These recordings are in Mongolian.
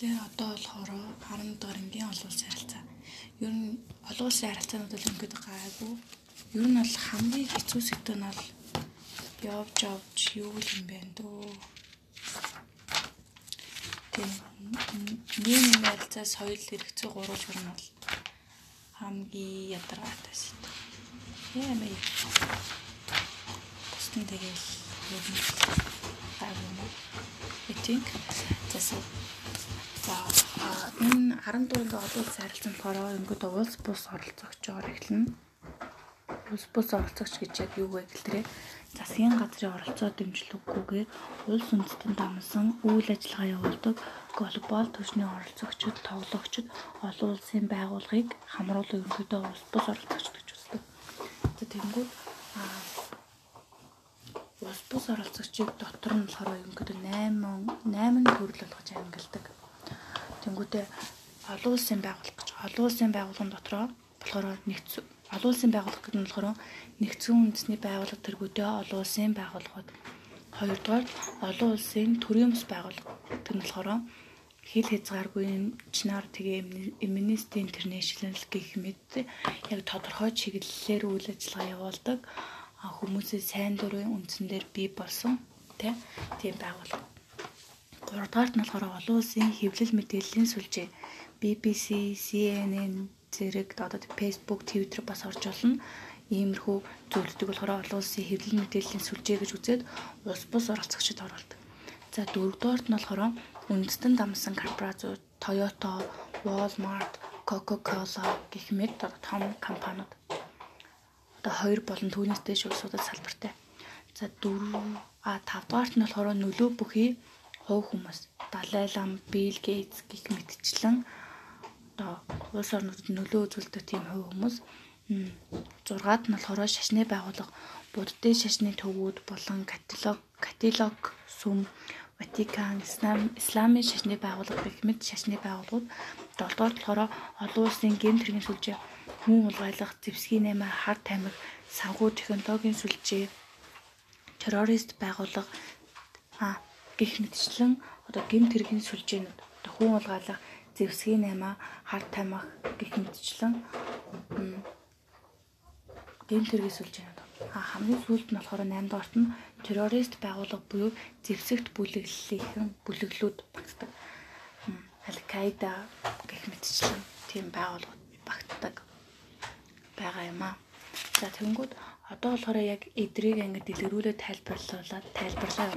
Тэгэхээр одоо болохоор 10 дахь ангийн олон улсын харилцаа. Ер нь олон улсын харилцаанууд бол ингээд гайгүй. Ер нь бол хамгийн хэцүү сэдв нь бол явж явж юу юм бэ дөө. Тийм нэг юм харилцаа соёл хэрэгцээ гурвалгар нь бол хамгийн ядаргаатай сэдв. Яа мэй. Тэстэн тэгэл ер гайгүй юм. I think засаг За энэ 14 олон улсын харилцаанд болохоор ингээд улс бус оролцогчоор эхэлнэ. Улс бус оролцогч гэж яг юу вэ гэхэлээ засгийн газрын оролцоо дэмжлэггүйгээр улс үндэстэн дамсан үйл ажиллагаа явуулдаг глобал түвшний оролцогчид, тоглогчид олон улсын байгууллагыг хамруулан ерөнхийдөө улс бус оролцогч гэж үздэг. Тэнгууд улс бус оролцогчийг дотор нь болохоор ерөнхийдөө 8 8 төрөл болгож ангилдаг Тэнгүүтээ олон улсын байгууллага гэж олон улсын байгууллагын дотроо болохоор нэгдсэн олон улсын байгууллага гэдэг нь болохоор нэгдсэн үндэсний байгууллага тэргүүтээ олон улсын байгууллагууд хоёрдугаар олон улсын төрийн ус байгууллага гэдэг нь болохоор хил хязгааргүй чинаар тэгээ Amnesty International гэх мэт яг тодорхой чиглэлээр үйл ажиллагаа явуулдаг хүмүүсийн сайн дурын үндсэн дээр бий болсон тийм байгууллага. 3 дугаарт нь болохоор олон улсын хэвлэл мэдээллийн сүлжээ BBC, CNN зэрэг одоо Facebook, Twitter бас орж болно. Иймэрхүү зөвлөдөг болохоор олон улсын хэвлэл мэдээллийн сүлжээ гэж үзээд улс бус оролцогчид оруулдаг. За дөрөвдүгээрт нь болохоор үндэстэн дамсан корпорациуд Toyota, Walmart, Coca-Cola гэх мэт том компаниуд одоо хоёр болон түүнээс дээш улсуудад салбартай. За 4 а 5 дугаарт нь болохоор нөлөө бүхий хувь хүмүүс. Далай лам, Билл Гейтс гэх мэтчлэн одоо улс орнуудад нөлөө үзүүлдэг тийм хувь хүмүүс. 6-ад нь болохоор шашны байгууллага буддын шашны төвүүд болон каталог каталог сүм Ватикан, Ислам, Исламын шашны байгууллага гэх мэт шашны байгууллагууд 7-дугаар болохоор олон улсын гэмт хэргийн сүлжээ, хүн улгайлах, зэвсгийн наймаа, хар тамхи, санхүү технологийн сүлжээ, террорист байгууллага а гих мэтчлэн одоо гимт хэргийн сүлжээнүүд одоо хүн улгаалах зэвсгийн наймаа хар тамих гих мэтчлэн гимт хэргийн сүлжээнүүд а хамгийн сүүлд нь болохоор 8 дугаарт нь террорист байгууллага буюу зэвсэгт бүлэглэлийн бүлэглүүд багтдаг. Аль-Каида гэх мэтчлэн тийм байгууллагууд багтдаг байгаа юм аа. За тэгэнгүүт одоо болохоор яг эдрийг ингэ дэлгэрүүлээд тайлбарлуулаад тайлбарлаа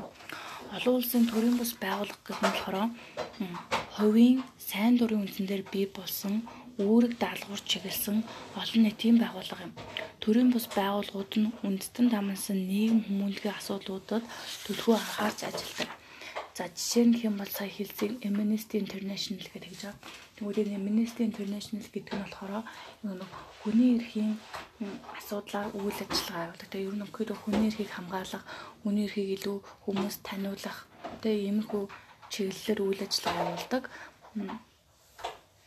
олон улсын төрийн бус байгууллага гэх нь болохоор хувийн сайн дурын үндсээр бий болсон үүрэг даалгавар чиглэсэн олон нийтийн байгууллага юм. Төрийн бус байгууллагууд нь үндэстэн дамнасан нийгэм хүмүүнлэгийн асуудлуудад төлхөө анхаарч ажилладаг. За жишээ нь хэм бол сая хэлсэн Amnesty International гэдэг гэж байна. Тэгвэл энэ Amnesty International гэдэг нь болохоор нэг хүний эрхийн асуудлаар үйл ажиллагаа явуулдаг. Тэгээ ер нь өгөхөд хүний эрхийг хамгаалах, хүний эрхийг илүү хүмүүс таниулах тэгээ иймэрхүү чиглэлээр үйл ажиллагаа явуулдаг.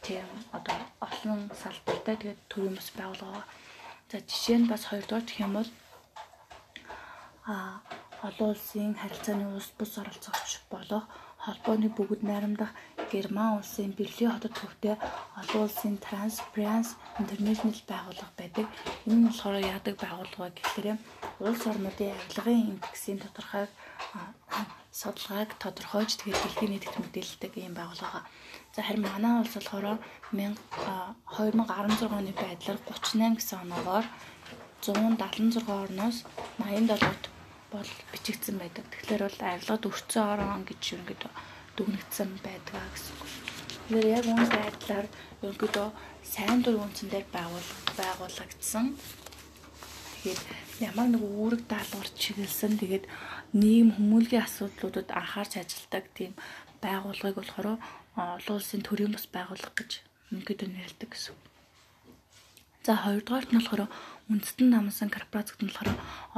Тийм одоо олон салбартай тэгээд төрийн бас байгууллага. За жишээ нь бас хоёрдугаар юм бол а олон улсын харилцааны улс бус оролцогч болох холбооны бүгд найрамдах Герман улсын Берлин хотод төвтэй олон улсын Transparency International байгууллага байдаг. Энэ нь болохоор яадаг байгууллага гэхээр улс орнуудын авилгын индексийн тодорхойг судалгааг тодорхойж тэгээд дэлхийн нийтэд мэдээлдэг ийм байгууллага. За харин манай улс болохоор 2016 оны байдлаар 38 гэсэн оноогоор 176 орноос 87-т бол бичигдсэн байдаг. Тэгэхээр бол авилгад өрцөн орон гэж ерөнхийдөө дүгнэгдсэн байдаг гэсэн үг. Тэгэхээр яг үүн байдлаар ерөнхийдөө сайн дур үнцэн дээр байгуул байгуулагдсан. Тэгээд ямар нэг үүрэг даалгавар чиглэсэн тэгээд нийгэм хүмүүнлэгийн асуудлуудад анхаарч ажилладаг тийм байгууллагыг болохоор олон улсын төрийн бас байгууллага гэж ерөнхийдөө нэрлэдэг гэсэн. За хоёрдугаарт нь болохоор үндэстэн намсан корпорац гэдэг нь болохоор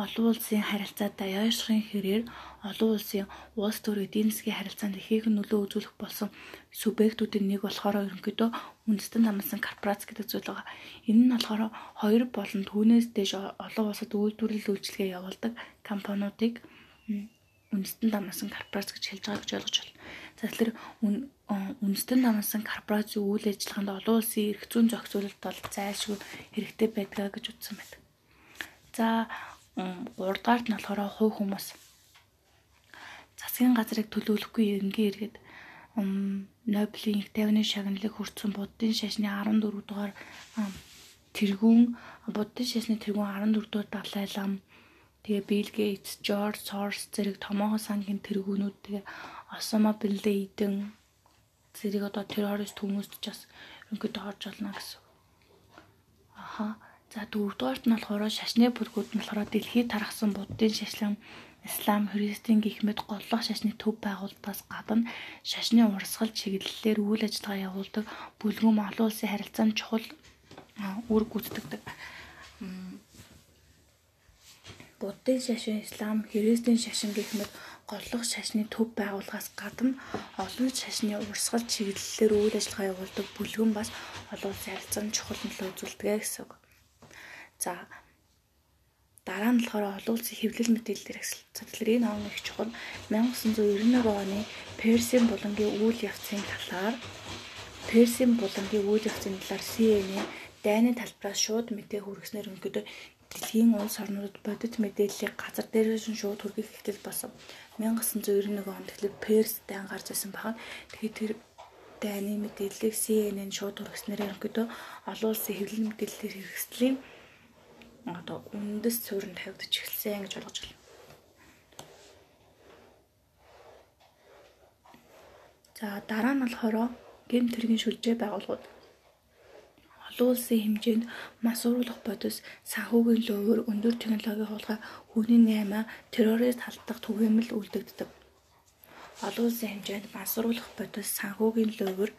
олон улсын харилцаатай яашрын хэрээр олон улсын улс төр эдийн засгийн харилцаанд ихээхэн нөлөө үзүүлэх болсон субъектүүдийн нэг болохоор ерөнхийдөө үндэстэн намсан корпорац гэдэг зүйл байгаа. Энэ нь болохоор хоёр болон түүнээс дээш олон улсад үйлдвэрлэл үйлчилгээ явуулдаг компаниудыг үндэстэн дамнасан корпорац гэж хэлж байгаа гэж ойлгож байна. За тэгэхээр үндэстэн намсан корпорац үйл ажиллагаанд олон улсын эрх зүйн зохицуулалт бол зайлшгүй хэрэгтэй байдаг гэж үзсэн байдаг. За 3 дугаарт нь болохоор хувь хүмүүс засгийн газрыг төлөөлөхгүй ерөнхий иргэд Нобелийн их тайвны шагналыг хүртсэн буддын шашны 14 дугаар тэргүүн буддын шашны тэргүүн 14 дугаар далай лам тэгээ Билл Гейтс, Жорж Сорс зэрэг томоохон сангийн тэргүүнүүд тэгээ Осама бин Лейден зэрэг одоо террорист хүмүүст ч бас өнгөд орж олно гэсэн. Аха. За дөрөвдүгээрт нь болохоор шашны бүлгүүд нь болохоор дэлхийд тархсан буддын шашлан ислам, христийн гих мэд голлох шашны төв байгуулалтаас гадна шашны урсгал чиглэлээр үйл ажиллагаа явуулдаг бүлгүүм олон улсын харилцаанд чухал үр гүйцэтгэдэг. Буддын шашин, ислам, христийн шашин гэх мэт голлох шашны төв байгууллагаас гадна олон шашны урсгал чиглэлээр үйл ажиллагаа явуулдаг бүлгэн бас олон улсын харилцаанд чухал нөлөө үзүүлдэг гэсэн үг. За дараа нь болохоор олон улсын хэвлэл мэдээлэл хэрэгсэл. За тэгэхээр энэ он их чухал 1991 оны Персийн булангийн үйл явцын талаар Персийн булангийн үйл явцын талаар CNN дайны талбараас шууд мэдээ хүргэснээр өнгөдөө дэлхийн улс орнуудад бодит мэдээллийг газар дээрээс нь шууд хүргэх ихтэл болсон. 1991 онд тэгэхээр Перс дайн гарч ирсэн баг. Тэгээд тэр дайны мэдээллийг CNN шууд хүргэснээр ерөнхийдөө олон улсын хэвлэл мэдээллээр хэрэгслийн одоо үндэс суурин тавигдчих эхэлсэн гэж болгож байна. За дараа нь болохоор гэмт хэргийн шүлжээ байгууллагууд олон улсын хэмжээнд масууруулах бодис санхүүгийн лөөвөр өндөр технологийн хулгай хүний наймаа террорист халдах түгээмэл үлдэгддэг. Олон улсын хэмжээнд масууруулах бодис санхүүгийн лөөвөр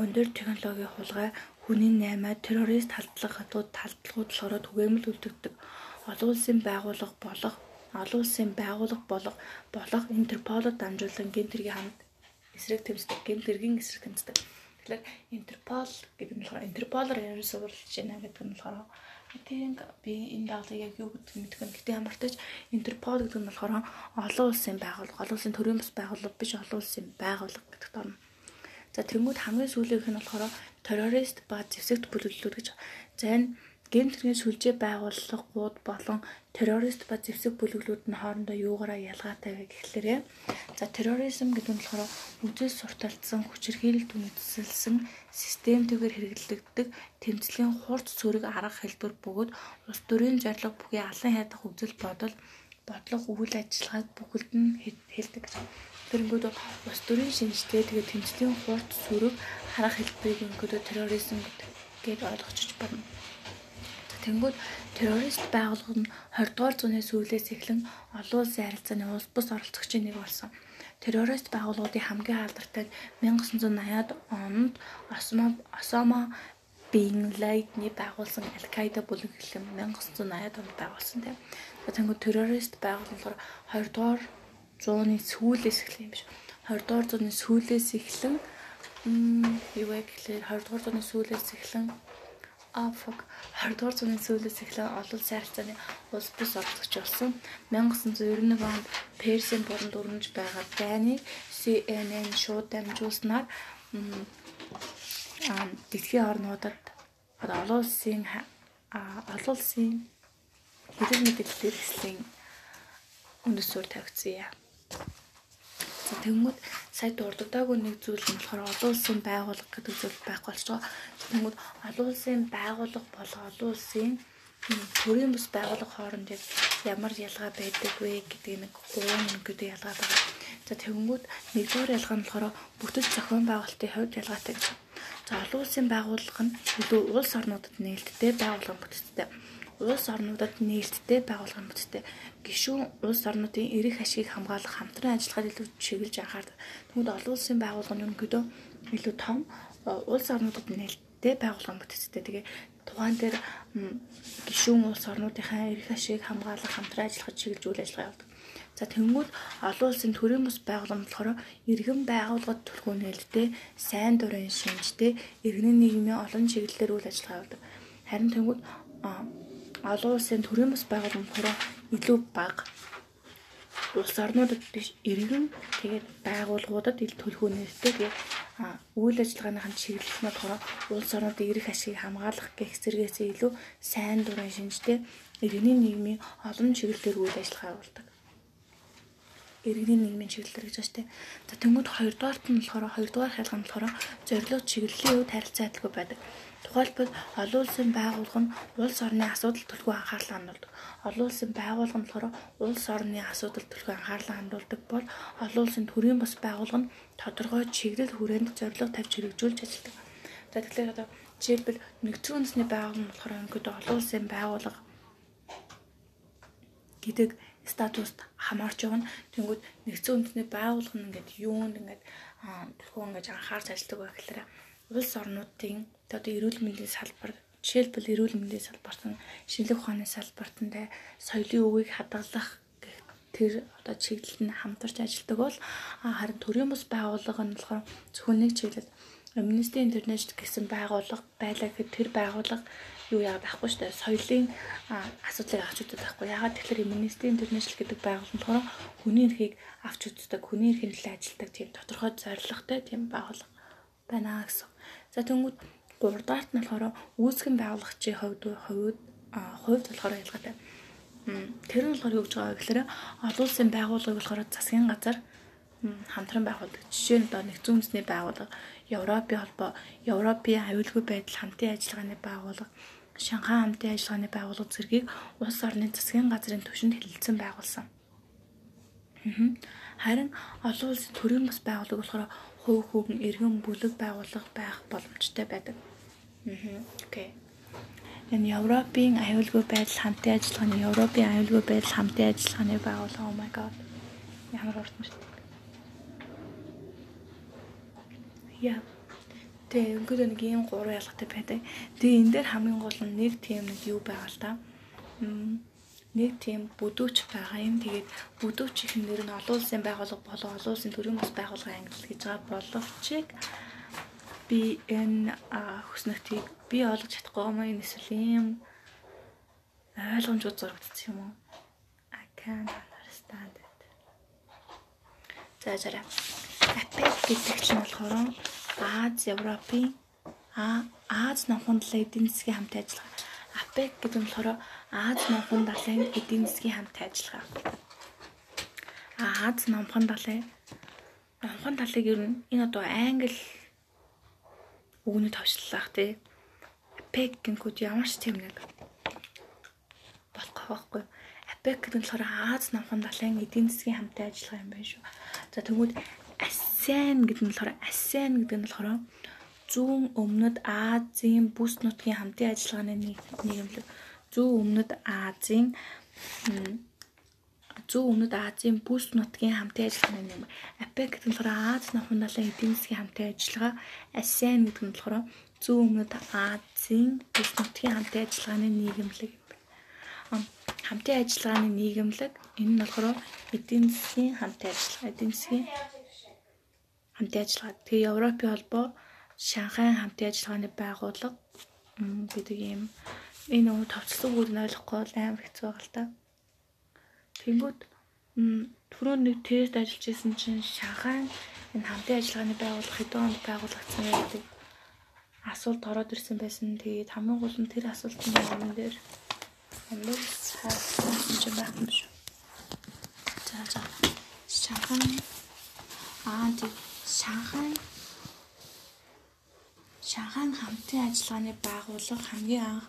өндөр технологийн хулгай хүний наймаа террорист халдлага хатууд талдлагууд болохоор түгээмэл үлдэгдэг. Олон улсын байгууллага болох олон улсын байгууллага болох болох Интерполд дамжуулан гэмтэргийн хамт эсрэг тэмцдэг, гэмтэргийн эсрэг тэмцдэг. Тэгэхээр Интерпол гэдэг нь болохоор Интерполоор ярил суулж байна гэдэг нь болохоор тийм би энэ даалгыг яг юу гэдэг нь мэдгүй. Гэтэ ямар ч тач Интерпол гэдэг нь болохоор олон улсын байгууллага, олон улсын төрийн бас байгууллага биш олон улсын байгууллага гэдэгт орно. За тэнгууд хамгийн сүүлийнх нь болохоор террорист ба зэвсэгт бүлэглэлүүд гэж. За энэ гэмт хэргийн сүлжээ байгууллагууд болон террорист ба зэвсэг бүлэглүүд нь хоорондоо юугаараа ялгаатай вэ гэхлээрээ за терроризм гэдэг нь болохоор үзэл сурталчсан хүчирхийлэлд үндэслэн системтэйгээр хэрэглэгддэг тэмцлийн хурц цөрөг арга хэлбэр бөгөөд улс төрийн зорилго бүхий алан ядах үзэл бодол бодлого үйл ажиллагааг бүгд нь хэлдэг. Тэгэнгүүт ус төрийн шинжтэй тэгээд тэмцлийн хурд сүрэг харах хэлбэрийг өнгөдөө терроризм гэдэг ойлгочих байна. Тэнгүүд террорист байгууллага нь 20 дугаар зууны сүүлээс эхлэн олон улсын харилцааны улс бус оролцогчийн нэг болсон. Террорист байгууллагуудын хамгийн алдартай 1980-ад онд Осама бин Лайдны байгуулсан Аль-Каида бүлэглэм 1980-ад онд байгуулсан тийм. Тэнгүүд террорист байгууллагаар 20 дугаар зууны сүүлээс эхлэх юм биш. 20 дугаар зууны сүүлээс эхлэн юу вэ гэхлээр 20 дугаар зууны сүүлээс эхлэн а фок 20 дугаар зууны сүүлээс эхлэн олон сайрцааны улс бус оролцогч болсон. 1991 онд Персийн болонд өрнөж байгаа дайныг CNN шууд дамжуулснаар дэлхийн орнуудад олон улсын олон улсын хэрэг мэдээлэл хэрэгслийн үндэс суурь тавьчихсан юм. За тэгмүүд сая дурддаггүй нэг зүйл нь болохоор олон улсын байгууллага гэдэг зүйл байхгүй байгаа. Тэгмүүд олон улсын байгууллага болго олон улсын төрийн бус байгууллага хооронд ямар ялгаа байдаг вэ гэдэг нэг гурван нэгдээ ялгаа байгаа. За тэгмүүд нэгдүгээр ялгаа нь болохоор бүтэц зохион байгуулалтын хувьд ялгаатай. За олон улсын байгууллага нь илүү улс орнуудад нээлттэй байгууллага бүтцтэй улс орнуудад нээлттэй байгуулгын бүтцтэй гишүүн улс орнуудын эрх ашгийг хамгаалах хамтран ажиллагаанд илүү чиглэж анхаардаг. Тэгмэд олон улсын байгууллага нь ерөнхийдөө илүү том улс орнуудад нээлттэй байгуулгын бүтцтэй. Тэгээ тухайн дээр гишүүн улс орнуудынхаа эрх ашгийг хамгаалах хамтран ажиллахад чиглэж үйл ажиллагаа явуулдаг. За тэнгууд олон улсын төрийн бас байгууллага болохоор иргэн байгууллагад төлхөө нээлттэй сайн дурын шинжтэй иргэнийн нийгмийн олон чиглэлээр үйл ажиллагаа явуулдаг. Харин тэнгууд олон улсын төрийн бас байгууллагын хороо илүү бага улс орнуудад биш иргэн тэгээд байгууллагуудад ил төлхөө нэртэй тэгээд үйл ажиллагааныхын чиглэл нь болохоор улс орнуудын эрх ашигыг хамгаалах гэх зэрэгээс илүү сайн дурын шинжтэй иргэний нийгмийн олон чиглэлээр үйл ажиллагаа явуулдаг иргэний нийгмийн чиглэлээр гэж байна шүү дээ. За тэнгууд хоёрдугаарт нь болохоор хоёрдугаар хайлга нь болохоор зорилго чиглэлийн үед харилцаа адилгүй байдаг. Тухайлбал олон улсын байгууллага нь улс орны асуудал төлхөө анхаарлаа хандуулдаг. Олон улсын байгууллага нь болохоор улс орны асуудал төлхөө анхаарлаа хандуулдаг бол олон улсын төрийн бас байгууллага нь тодорхой чиглэл хүрээнд зорилго тавьж хэрэгжүүлж ажилладаг. За тэгэхээр одоо жишээлбэл нэгдсэн үндэсний байгууллага нь болохоор өнгөд олон улсын байгууллага гэдэг статуст хамаарч байгаа нь тэнгууд нэгдсэн үндэсний байгууллага нь ингээд юунд ингээд тэрхүү ингээд анхаарч ажилладаг байх гэхээр улс орнуудын одоо эрүүл мэндийн салбар жишээлбэл эрүүл мэндийн салбарт нь шинжлэх ухааны салбарт нь соёлын үгийг хадгалах тэр одоо чиглэлд нь хамтарч ажилладаг бол харин төрийн бус байгууллага нь болохоор зөвхөн нэг чиглэл Amnesty International гэсэн байгууллага байлаа гэхэд тэр байгууллага юу яа байхгүй шүү дээ. Соёлын асуудлыг авч үздэг байхгүй. Ягаад тэгэхээр Amnesty International гэдэг байгууллага болохоор хүний эрхийг авч үздэг, хүний эрхийн төлөө ажилладаг тийм тодорхой зорилготой тийм байгууллага байна гэсэн. За тэнгууд гуравдаарт нь болохоор үүсгэн байгуулагчийн хувьд хувьд хувьд болохоор ялгаатай. Тэр нь болохоор юу гэж байгаа гэхээр олон улсын байгууллага болохоор засгийн газар хамтран байгуулдаг. Жишээ нь одоо нэгдсэн үндэсний байгууллага, Европын холбоо, Европын аюулгүй байдал хамтын ажиллагааны байгууллага, Шанхай хамтын ажиллагааны байгууллага зэргийг улс орны засгийн газрын түвшинд хэлэлцэн байгуулсан. Харин олон улсын төрийн бас байгууллага болохоор хувь хүүхэн иргэн бүлэг байгууллага байх боломжтой байдаг. Окей. Энэ Европын аюулгүй байдал хамтын ажиллагааны Европын аюулгүй байдал хамтын ажиллагааны байгууллага oh my god. Ямар урт бэ? Яа. Тэгээ өнгөрөө нэг ийм гурван ялгатай байдаг. Тэгээ энэ дээр хамгийн гол нь нэг тийм нэг юу байгаа л да. Нэг тийм бүдүүч байгаа юм. Тэгээд бүдүүч их нэр нь олон улсын байгууллага болон олон улсын төрийн бас байгууллагын англи гэж байгаа боловч би энэ хүснэгтийг би ойлгож чадахгүй юм эсвэл юм ойлгомжууд зурагдсан юм уу? I can't understand it. За зараа. АПЕК гэдэг чинь болохоор Аз, Европын Аз номхон далайн эдийн засгийн хамт ажиллагаа. АПЕК гэдэг нь болохоор Аз номхон далайн эдийн засгийн хамт ажиллагаа. Аз номхон далайн номхон талыг ер нь энэ одоо англи үгний товчлах тий. АПЕК гинкүүд ямар ч тийм нэг болох байхгүй. АПЕК гэдэг нь болохоор Аз номхон далайн эдийн засгийн хамтын ажиллагаа юм байна шүү. За тэгвэл ASEAN гэдэг нь болохоор ASEAN гэдэг нь болохоор зүүн өмнөд Азийн бүс нутгийн хамтын ажиллагааны нийгэмлэг. Зүүн өмнөд Азийн зүүн өмнөд Азийн бүс нутгийн хамтын ажиллагааны нийгэм. APEC гэдэг нь болохоор Аз нохын далайн эдийн засгийн хамтын ажиллагаа. ASEAN гэдэг нь болохоор зүүн өмнөд Азийн бүс нутгийн хамтын ажиллагааны нийгэмлэг хамтын ажиллагааны нийгэмлэг энэ нь болохоор эдийн засгийн хамтын ажиллагаа эдийн засгийн хамтын ажиллагаа. Тэгээ Европын холбоо Шанхай хамтын ажиллагааны байгууллага гэдэг юм. Энэ нөгөө товчлог үг нь ойлгохгүй амар хэцүү байгаа л та. Тэнгүүд түрүүн нэг тест ажиллаж исэн чинь Шанхай энэ хамтын ажиллагааны байгууллага хэдэн онд байгуулагдсан гэдэг асуулт ороод ирсэн байсан. Тэгээд хамгийн гол нь тэр асуултын юм дээр амир хаасан чинь байх юм шүү. За за. Шанхай аа тийм Шанхай Шанхай хамтын ажиллагааны байгууллага хамгийн анх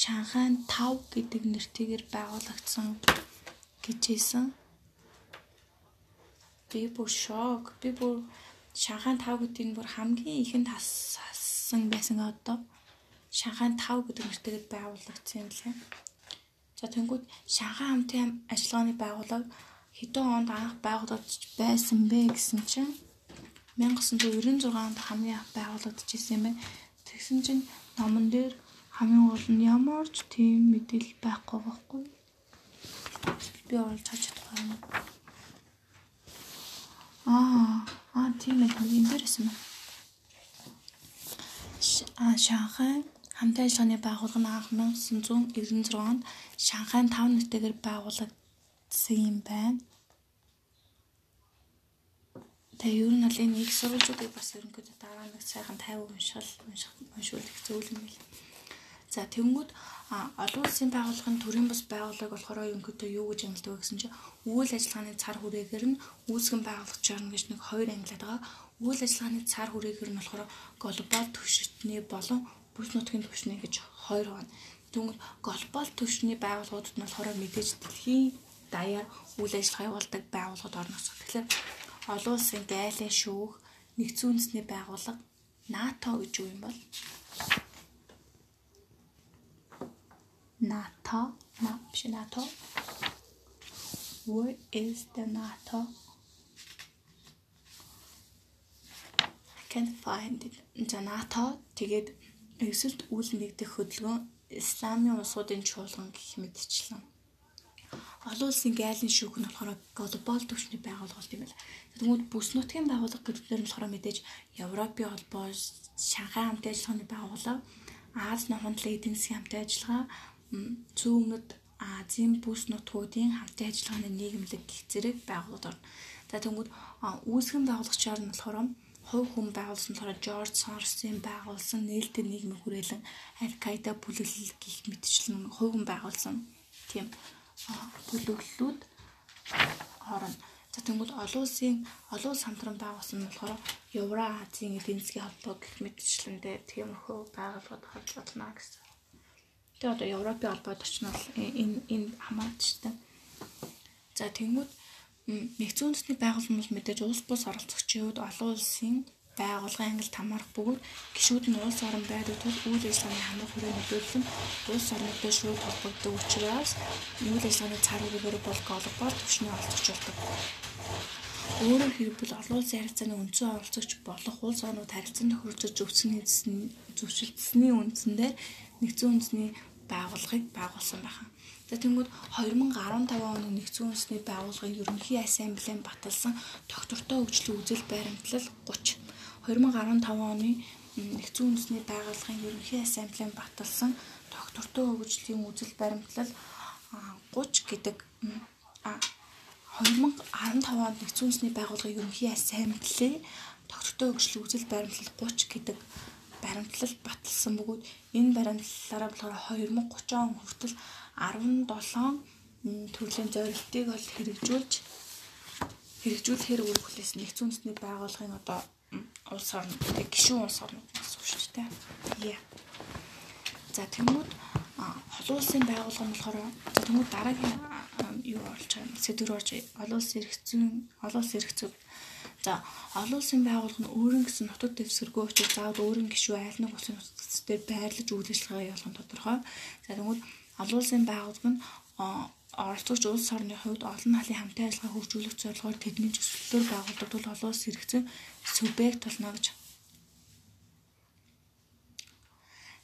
Шанхай 5 гэдэг нэртэйгээр байгуулагдсан гэж хэлсэн. Би бүр шок. Би бүр Шанхай 5 гэдэг нь бүр хамгийн ихэнд хассан байсан одоо. Шанхай 5 гэдэг нэртэйгээр байгуулагдсан юм лээ. За тэнгууд Шанхай хамтын ажиллагааны байгууллага хэдэн онд анх байгуулагдаж байсан бэ гэсэн чинь 1996 онд хамгийн анх байгуулагдчихсан юм байна. Тэгсэн чинь номон дээр хамгийн гол нь ямар ч тийм мэдээлэл байхгүй байхгүй. Би олж харж чадахгүй юм. Аа, аа тийм ээ. Энэ дээрээс юм. Аа, Шанхай хамтын ажиллагааны байгууллага нь анх 1996 онд Шанхай 5 нэртэйгээр байгуулагдсан юм байна. Тэгээ ер нь бол энэ их сурвалжуудыг бас ерөнхийдөө дараа нэг сайхан 50 уншил унших уншуулах зүйл юм билээ. За тэнгууд олон улсын байгууллагын төрийн бас байгууллага болохоор ерөнхийдөө юу гэж ангилдаг вэ гэсэн чинь үйл ажиллагааны цар хүрээгээр нь үүсгэн байгуулах журна гэж нэг хоёр ангилаад байгаа. Үйл ажиллагааны цар хүрээгээр нь болохоор глобал түвшинтний болон бүс нутгийн түвшний гэж хоёр байна. Тэгвэл глобал түвшний байгууллагууд нь болохоор мэдээж дэлхийн даяар үйл ажиллагаа явуулдаг байгууллагууд орно гэсэн. Тэгэхээр олон улсын гайлын шүүх нэгдсэн үндэсний байгууллага НАТО гэж юу юм бол НАТО биш НАТО What is the NATO? I can't find it. За НАТО тэгээд эсэлт үйл нэгдэх хөдөлгөөн Исламын улсуудын чуулган гэх мэтчлэн олон улсын гайлын шүүх нь болохоор глобал түвшний байгууллага юм байна. Тэгмүүд бүс нутгийн байгууллага гэдгээр нь болохоор мэдээж Европын холбоо, Шанхай хамтын ажиллагааны байгууллага, Аз нохонд эдийн засгийн хамтын ажиллагаа, зүүн өмнөд Азийн бүс нутгуудын хамтын ажиллагааны нийгэмлэг гих зэрэг байгууллагууд орно. За тэгмүүд үүсгэн байгуулагчаар нь болохоор хувь хүн байгуулсан болохоор Жорж Соросын байгуулсан нээлттэй нийгмийн хүрээлэн Аль-Каида бүлэглэл гих мэтчлэн хувь хүн байгуулсан тийм бүлэглэлүүд орно. За тэгвэл олон улсын олон улс хамтран байгуулсан нь болохоор Евразийн эдийн засгийн холбоо гэх мэтчлэндээ тиймэрхүү байгууллагууд харж болно гэсэн. Тэгээ одоо Европын холбоод очнол энэ энэ хамаарчтай. За тэгмүүд нэгдсэн үндэсний байгууллагууд мэдээж улс бус оролцогчийн хувьд олон улсын байгууллагын ангилт хамаарах бөгөөд гишүүд нь улс орон байдаг тул үйл ажиллагааны хамрах хүрээ нөлөөлөл нь улс орнуудад шууд холбогддог учраас үйл ажиллагааны цар хүрээгээр бол глобал түвшний оролцогч болдог. Өөрөөр хэлбэл олон улсын харилцааны үндсэн оролцогч болох улс орнууд харилцан тохиролцож зөвсөний зөвшөлдсөний үндсэндээ нэгдсэн үндэсний байгууллагыг байгуулсан байна. За тэгмүүд 2015 оны нэгдсэн үндэсний байгууллагын ерөнхий ассамблеийн баталсан доктортой хөгжлийн үзэл баримтлал 30 2015 оны нэгдсэн үндэсний байгууллагын ерөнхий ассамблеийн баталсан доктортой хөгжлийн үзэл баримтлал 30 гэдэг 2015 онд нэгдсэн үндэсний байгууллагын ерөнхий ассамблеийн доктортой хөгжлийн үзэл баримтлал 30 гэдэг баримтлал баталсан бөгөөд энэ баримтлалаараа болохоор 2030 он хүртэл 17 төрлийн зорилтыг бол хэрэгжүүлж хэрэгжүүлэхээр үр хүлээсэн нэгдсэн үндэсний байгууллагын одоо улс орн тэг гишүүн улс орнууд гэсэн үг шүү дээ. Яа. За тэмүүд олон улсын байгууллага нь болохоор тэмүүд дараагийн юу болж байгаа сэдвэр орж олон улсын эрхцэн олон улсын эрхцэг За олон улсын байгууллага нь өөрийн гэсэн нутаг дэвсгэргүй учраас заавал өөрийн гишүү айл нэг улсын нутагтдээ байрлаж үйл ажиллагаа явуулах нь тодорхой. За тэгвэл олон улсын байгууллага нь оролцогч улс орны хувьд олон халын хамтын ажиллагаа хөгжүүлэх зорилгоор тэдний зөвшөөрлөөр байгуулдаг бол олон улс хэрэгцээ субъект болно гэж.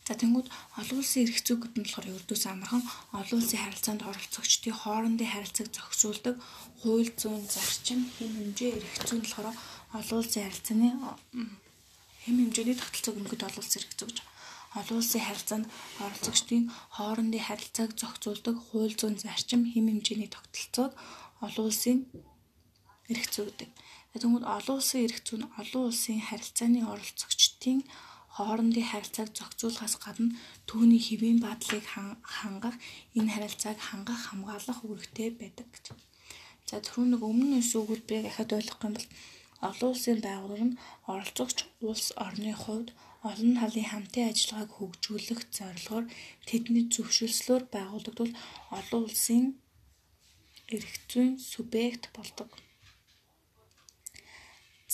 За тэнгууд олон улсын эрх зүйгүүд нь болохоор ердөөс амархан олон улсын харилцаанд оролцогчдын хоорондын харилцааг зохицуулдаг хууль зүйн зарчим хэм хэмжээ эрх зүй нь болохоор олон улсын харилцааны хэм хэмжээний тогтолцоог өнгөд олон улсын эрх зүй гэж олон улсын харилцаанд оролцогчдын хоорондын харилцааг зохицуулдаг хууль зүйн зарчим хэм хэмжээний тогтолцоог олон улсын эрх зүй гэдэг. Тэгвэл олон улсын эрх зүй нь олон улсын харилцааны оролцогчдын хоорондын харилцааг зохицуулахаас гадна түүний хэвийн бадлыг хангах, энэ харилцааг хангах, хамгаалах үүрэгтэй байдаг гэж. За түрүү нэг өмнө нь үгүүд би дахиад ойлгох юм бол олон улсын байгууллага нь оролцогч улс орны хувьд олон талын хамтын ажиллагааг хөгжүүлэх зорилгоор тэдний зөвшөөрслөөр байгуулагдвал олон улсын эрх зүйн субъект болдог.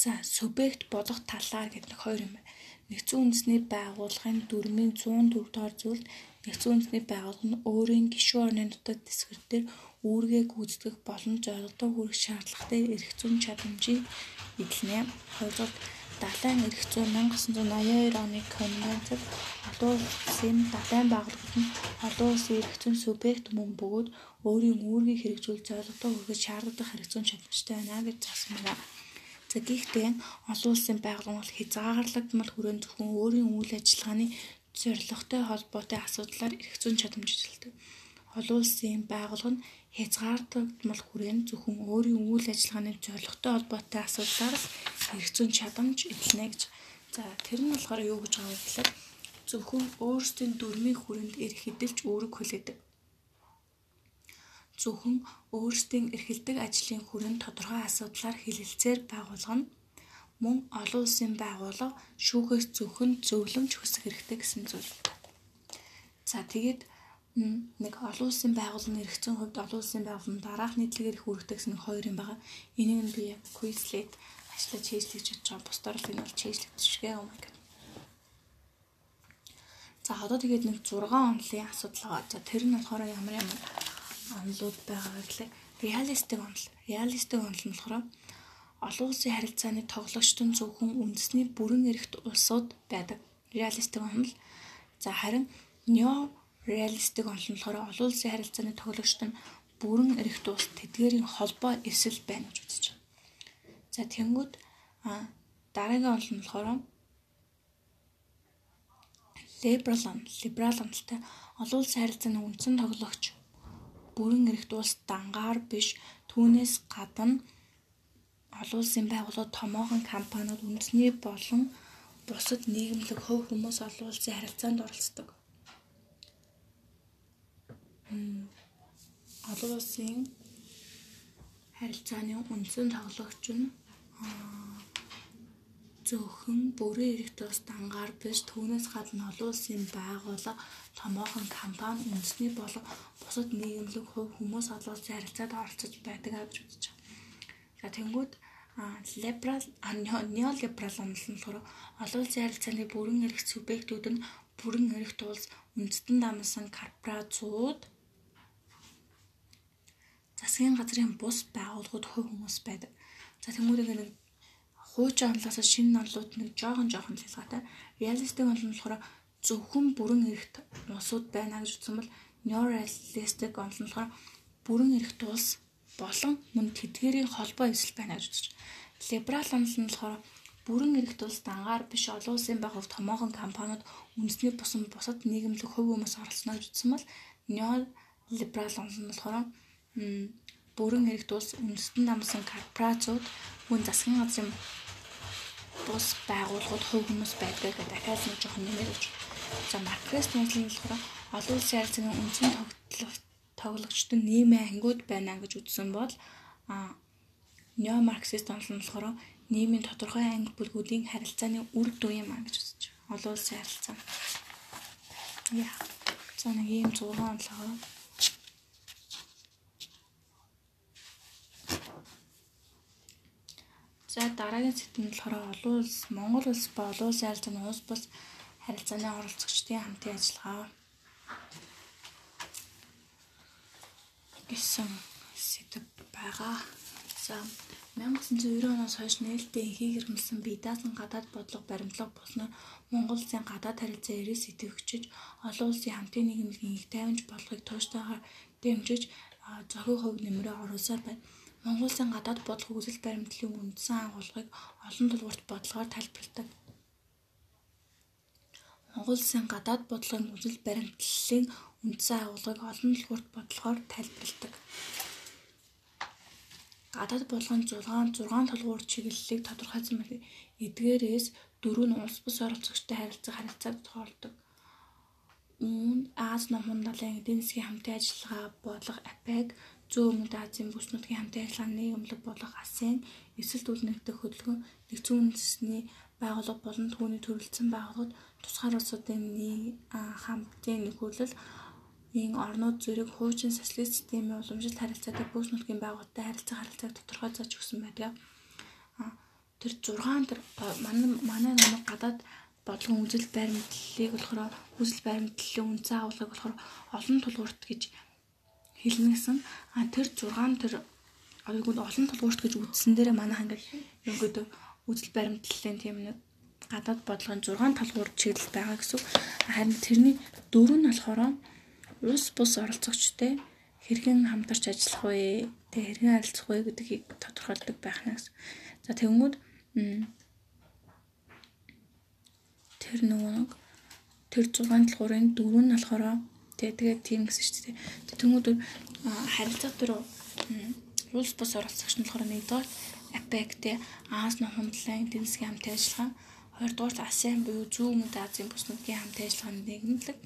За субъект болох талаар гэдэг нэг хоёр юм байна. Нэгдсэн үндэсний байгууллагын дүрмийн 104 дугаар зүйлд нэгдсэн үндэсний байгууллага нь өөрийн гишүүн орны нутаг дэсгэр дээр үүргээ гүйцэтгэх болон зорилгоо хүргэх шаардлагатай эрх зүйн чадамжийг эзлэнэ. Хоёрдугаар Далайн эрх зүйн 1982 оны конвенцэд олон улсын далайн байгууллагууд нь олон улсын эрх зүйн субъект мөн бөгөөд өөрийн үүргийг хэрэгжүүл зорилгоо хүргэж шаардлагатай эрх зүйн чадамжтай байна гэж заасан байна. За гэхдээ олон улсын байгууллага бол хязгаарлагдмал хүрээнд зөвхөн өөрийн үйл ажиллагааны зорилготой холбоотой асуудлаар эрх зүйн чадамж эзэлдэг. олон улсын байгууллага нь хязгаардагдмал хүрээнд зөвхөн өөрийн үйл ажиллагааны зорилготой холбоотой асуудлаар эрх зүйн чадамж эзлэнэ гэж. За тэр нь болохоор юу гэж байгаа вэ гэхээр зөвхөн өөрсдийн дүрмийн хүрээнд эрх эдэлж үүрэг хүлээдэг. Зөвхөн өөрсдийн эрхэлдэг ажлын хүрээнд тодорхой асуудлаар хилэлцээр байгуулга нь мөн олон улсын байгууллага шүүхээс зөвхөн зөвлөмж хүсэх хэрэгтэй гэсэн зүйл. За тэгээд нэг олон улсын байгууллагын эрхцэн хувьд олон улсын байгууллагын дараах нийтлэгээр их үүрэгтэй гэсэн хоёр юм байгаа. Энийг нь би Quizlet ажиллаж хийжлэж чадж байгаа. Бусдаар л энэ бол хийжлэгдэшгээ. Oh my god. За одоо тэгээд нэг 6 онлын асуудал байгаа. За тэр нь болохоор ямар ямар онлууд байгаа гэхлээр реалистик онл. Реалистик онл нь болохоор олон улсын харилцааны тоглогчдын зөвхөн үндэсний бүрэн эрхт улсууд байдаг. Реалистик онл. За харин нео реалистик онл нь болохоор олон улсын харилцааны тоглогчд нь бүрэн эрхт улс тэдгээрийн холбоо эсэл байна гэж үзэж байна. За тэнгууд дараагийн онл нь болохоор Liberal он, liberal онолтой олон улсын харилцааны үндсэн тоглогч бүрэн эрхт улс дангаар биш түүнээс гадна олон улсын байгууллагууд томоохон компаниуд үндэсний болон бусад нийгэмлэг хөв хүмүүс олон улсын харилцаанд оролцдог. Олон улсын харилцааны үндсэн тоглогч нь зөвхөн бүрэн эрх тус дангаар биш түүнээс гадна олон улсын байгууллага томоохон компани үндэсний болон бусад нийгэмлэг хувь хүмүүс олон улсын харилцаанд оролцож байдаг гэж үзэж байна. За тэнгууд либерал неолиберал онол нь болохоор олон улсын харилцааны бүрэн эрх субъектүүд нь бүрэн эрх тулс үндэстэн дамсан корпорациуд засгийн газрын бус байгууллагууд хувь хүмүүс байдаг. За тэмүүрийг нэг хуучин онлоос шинэ онлууд нэг жоохон жоохон л ялгаатай. Реалистик онл нь болохоор зөвхөн бүрэн эрхт улсууд байна гэж үзсэн бол неореалистик онл нь болохоор бүрэн эрхт улс болон мөн тэдгэрийн холбоо эсэл байна гэж үзэж. Либерал онл нь болохоор бүрэн эрхт улс дангаар биш олон улсын байгууллага томоохон компаниуд үндэсний бусан бусад нийгэмлэг хувь хүмүүс оролцоно гэж үзсэн бол неолиберал онл нь болохоор бүрэн эрхт улс үндэстэн намсан корпорациуд мөн засгийн газрын бус байгууллагууд хувь хүмүүс байдаг гэдэг дахиад нэг жоохон нэмэр өгч. За маркетинг нь болохоор олон улсын харилцааны үндсэн тоглогчдын нийгмийн ангиуд байна гэж үзсэн бол нео марксист онол нь болохоор нийгмийн тодорхой анги бүлгүүдийн харилцааны үр дүн юм а гэж үзэж байна. Олон улсын харилцаа. Яа. За нэг ийм 6 онолоо За дараагийн сэдв нь болохоор олон улс Монгол улс ба олон улсын харилцааны улс бус харилцааны оролцогчдын хамтын ажиллагаа гэсэн сэдв байгаа. За 1990 оноос хойш нээлттэй ихийг ирмэлсэн бие даасан гадаад бодлого баримтлага болсноор Монгол улсын гадаад харилцаа эрээс идэвхжиж олон улсын хамтын нийгэмлэгийн их тайванч бодлогыг тууштайгаар дэмжиж зохио хувь нэмрээ оруулсаар байна. Монгол Улсын гадаад бодлого үзэл баримтлалын үндсэн агуулгыг олон тулгуурт бодлогоор тайлбарладаг. Монгол Улсын гадаад бодлогын үзэл баримтлалын үндсэн агуулгыг олон тулгуурт бодлогоор тайлбарладаг. Гадаад бодлогын 6 6 тулгуур чиглэлийг тодорхойлсон байна. Эдгээрээс дөрөв нь улс бус оролцогчтой харилцах харилцааг тохиолдог. Үүнд Аз номхон далайн эдийн засгийн хамтын ажиллагаа бодлого АПЕC Зүүн Өмнөд Азийн бүс нутгийн хамтын ажиллагааны нийгэмлэг болох АСЕАН эсэлт үлнэгдэх хөдөлгөөн нэгдсэн үндэсний байгууллага болон түүний төрөлцсөн байгууллагууд тусгаар улсуудын хамтын нөхөрлөл ийн орнууд зэрэг хуучин социалист системийн уламжлалт харилцаатай бүс нутгийн байгууллагатай харилцаа харилцааг тодорхой зааж өгсөн байдаг. Тэр 6 тэр манай манай намайг гадаад бодлогын үзэл баримтлалыг болохоор үзэл баримтлалын үнцэн агуулгыг болохоор олон тулгуурт гэж хэлнэ гэсэн. А тэр 6 тэр айгуу олон тулгуурт гэж үздсэн дээрээ манайх ингээд ерөнхийдөө үзэл баримтлалын тийм нэг гадаад бодлогын 6 талгуур чиглэл байгаа гэсэн. Харин тэрний дөрөв нь болохоор улс бус оролцогчтой хэрхэн хамтарч ажиллах вэ? Тэг хэрхэн харилцах вэ гэдгийг тодорхойлдог байх нь гэсэн. За тэгмүүд тэр нөгөө тэр 6 талгуурын дөрөв нь болохоор Тэ тэгээд тийм гэсэн шүү дээ. Тэнгүүд харилцаа дээр улс бус оролцогч нь болохоор нэгдүгээр АПЕК тэ Аз нохон хөндлөн эдийн засгийн хамт ажиллагаа хоёрдугаар АСЕАН буюу зүүн өмнөд Азийн бүс нутгийн хамт ажиллагааны нэгэнлэг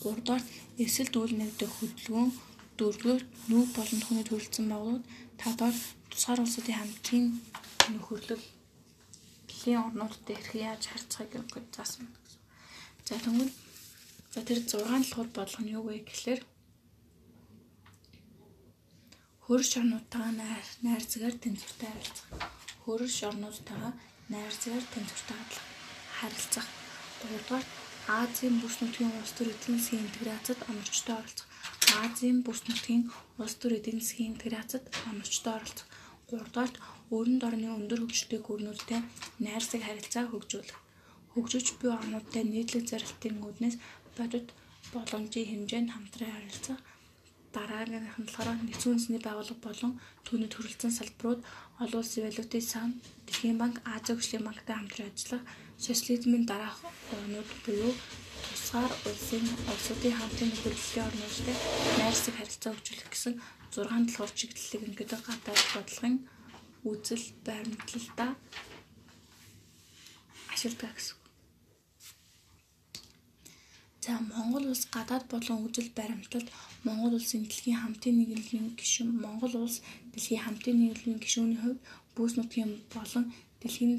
гуравдугаар эсэл дүүл нэгдэх хөдөлгөөн дөрөвдүгээр нүүг болон түүний төрөлцсөн байгууллагууд тавдугаар тусгаар улсуудын хамтын нөхөрлөл дэлхийн орнуудад эрх яаж харьцахыг заасан. За тэгвэл за тэр 6 талхууд бодлого нь юу вэ гэхлээр хөрш орнуудтайгаа найр найрцагаар тэнцвэртэй харилцах. Хөрш орнуудтайгаа найрцагаар тэнцвэртэй харилцах. Гуравдугаар Азийн бүс нутгийн улс төр эдийн засгийн интеграцид онорчтой оролцох. Азийн бүс нутгийн улс төр эдийн засгийн интеграцид онорчтой оролцох. Гуравдугаарт өрөнд орны өндөр хөгжөлтэй гүрнүүдтэй найрсаг харилцаа хөгжүүлэх. Хөгжиж буй орнуудтай нийтлэг зарилтын үүднээс бодит боломжийн хэмжээнд хамтран харилцах. Дараагийн нь болохоор нэгдсэн үндэсний байгууллага болон түүний төрөлцсөн салбарууд олон улсын валютын сан, Дэлхийн банк, Азийн хөгжлийн банктай хамтран ажиллах, социализмын дараах орнууд буюу тусгаар улсын улсуудын хамтын нөхөрлөлийн орнуудтай найрсаг харилцаа хөгжүүлэх гэсэн 6 талхуур чиглэлийг ингээд гадаад бодлогын үзэл баримтлалдаа ашигладаг гэсэн. За Монгол улс гадаад болон үзэл баримтлалд Монгол улсын дэлхийн хамтын нийгмийн гишүүн Монгол улс дэлхийн хамтын нийгмийн гишүүний хувьд бүс нутгийн болон дэлхийн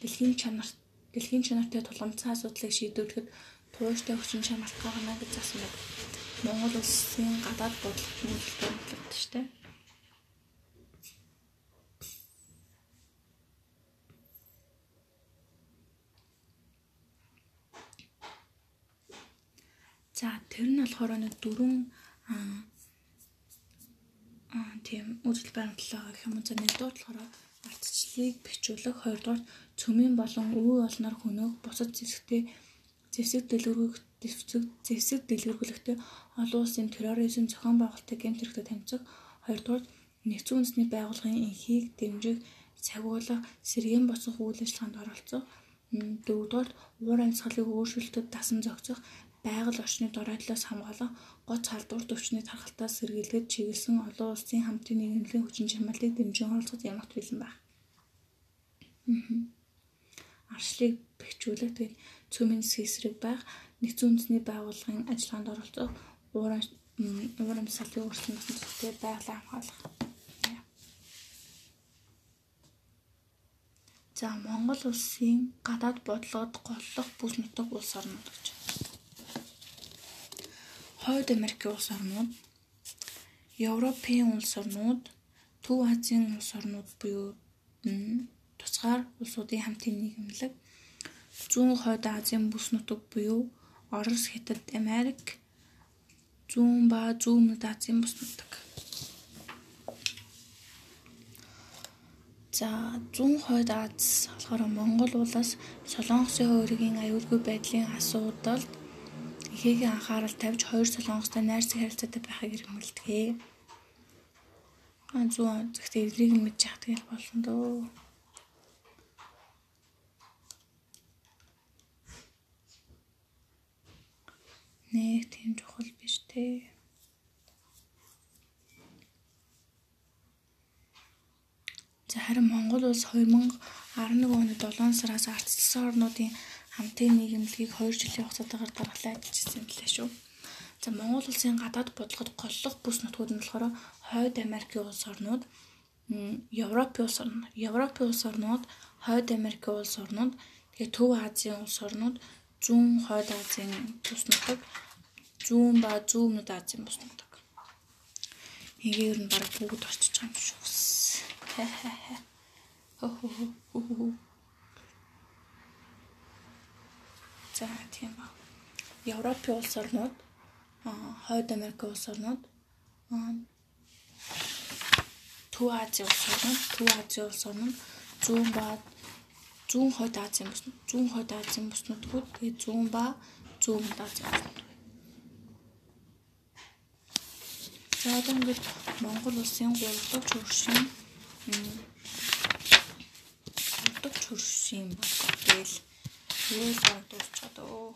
дэлхийн чанар дэлхийн чанартай тулгамдсан асуудлыг шийдвэрлэхэд тууштай хүчин чанарт гарна гэж заасан байна. Монгол улсын гадаад бодлогын үзэл баримтлалд За тэр нь болохоор нэг дөрвөн аа тийм үзэл баримтлалаа гэх юм. За нэгдүгээр болохоор ардчлалыг бичүүлэх, хоёрдугаар цөмийн болон өвөө олноор хөнөөх, бусад зэвсэгтэй зэвсэг дэлгэрүүлэх, зэвсэг дэлгэрүүлэхдээ олон улсын терроризм зохион байгуулалтыг гэмт хэрэгтэй таньцах, хоёрдугаар нэгдсэн үндэсний байгууллагын энхийг дэмжих, цагуулах, сэргээн босгох үйл ажиллагаанд оролцох, дөрөвдүгээр уур амьсгалыг өөрчлөлтөд дасан зохицох, байгаль орчны доройдлоос хамгаалах, гоц халдварт өвчний тархалтаас сэргийлгээд чиглэсэн олон улсын хамтын нийгэмлэгийн хүчин чармайлтыг дэмжин оролцох ямагт бэлэн байна. Аршлыг бэхжүүлэх тэгээд цөмийн сэсрэг байх, нэгдсэн үндэсний байгууллагын ажиллагаанд оролцох, уур уур амьсгалын өөрчлөлтөнд зөвхөн байгалаа хамгаалах. За Монгол улсын гадаад бодлогод голлох бүс нутаг улс орнууд гэж Хойд Америкийн улс орнууд, Европын улс орнууд, Төв Азийн улс орнууд буюу тусгаар улсуудын хамтын нийгэмлэг, зүүн хойд Азийн бүс нутаг буюу Орос, Хятад, Америк, зүүн ба зүүн өмнөд Азийн бүс нутаг. За зүүн хойд Аз болохоор Монгол улс Солонгосын өөрийн аюулгүй байдлын асуудалд ихээгийн анхаарал тавьж хоёр солонгостой найрсаг харилцаатай байхыг иргэнүүлдэг. Аа зүүн зөвхөн эдрийг нь мэдж яах тэгэл болно дөө. Нэг тийм чухал биш те. За харин Монгол улс 2011 оны 7 сараас ардчилсан орнуудын хамтын нийгэмлэгийг 2 жилийн хугацаатаар дараалал ажилласан юм лээ шүү. За Монгол улсын гадаад бодлогод голлох бүс нутгууд нь болохоор Хойд Америкийн улс орнууд, Европын улс орнууд, Европын улс орнууд, Хойд Америкийн улс орнууд, тэгээ Төв Азийн улс орнууд, Зүүн Хойд Азийн бүс нутаг, Зүүн ба Зүүн өмнөд Азийн бүс нутаг. Эгээр нь баг бүгд очиж байгаа юм шүү. Хөө хөө хөө За тийм ба. Европын улс орнууд, Хойд Америк улс орнууд, Төв Азийн улс орнууд, Төв Азийн улс орнууд, зүүн ба зүүн Хойд Азийн бүс, зүүн Хойд Азийн бүс нутгууд, тэгээ зүүн ба зүүн Азийн бүс нутгууд. За одоо ингээд Монгол улсын 3 дахь хөршийн 3 дахь хөршийн гээл Тэгэл Миний сар дуусчихад өө.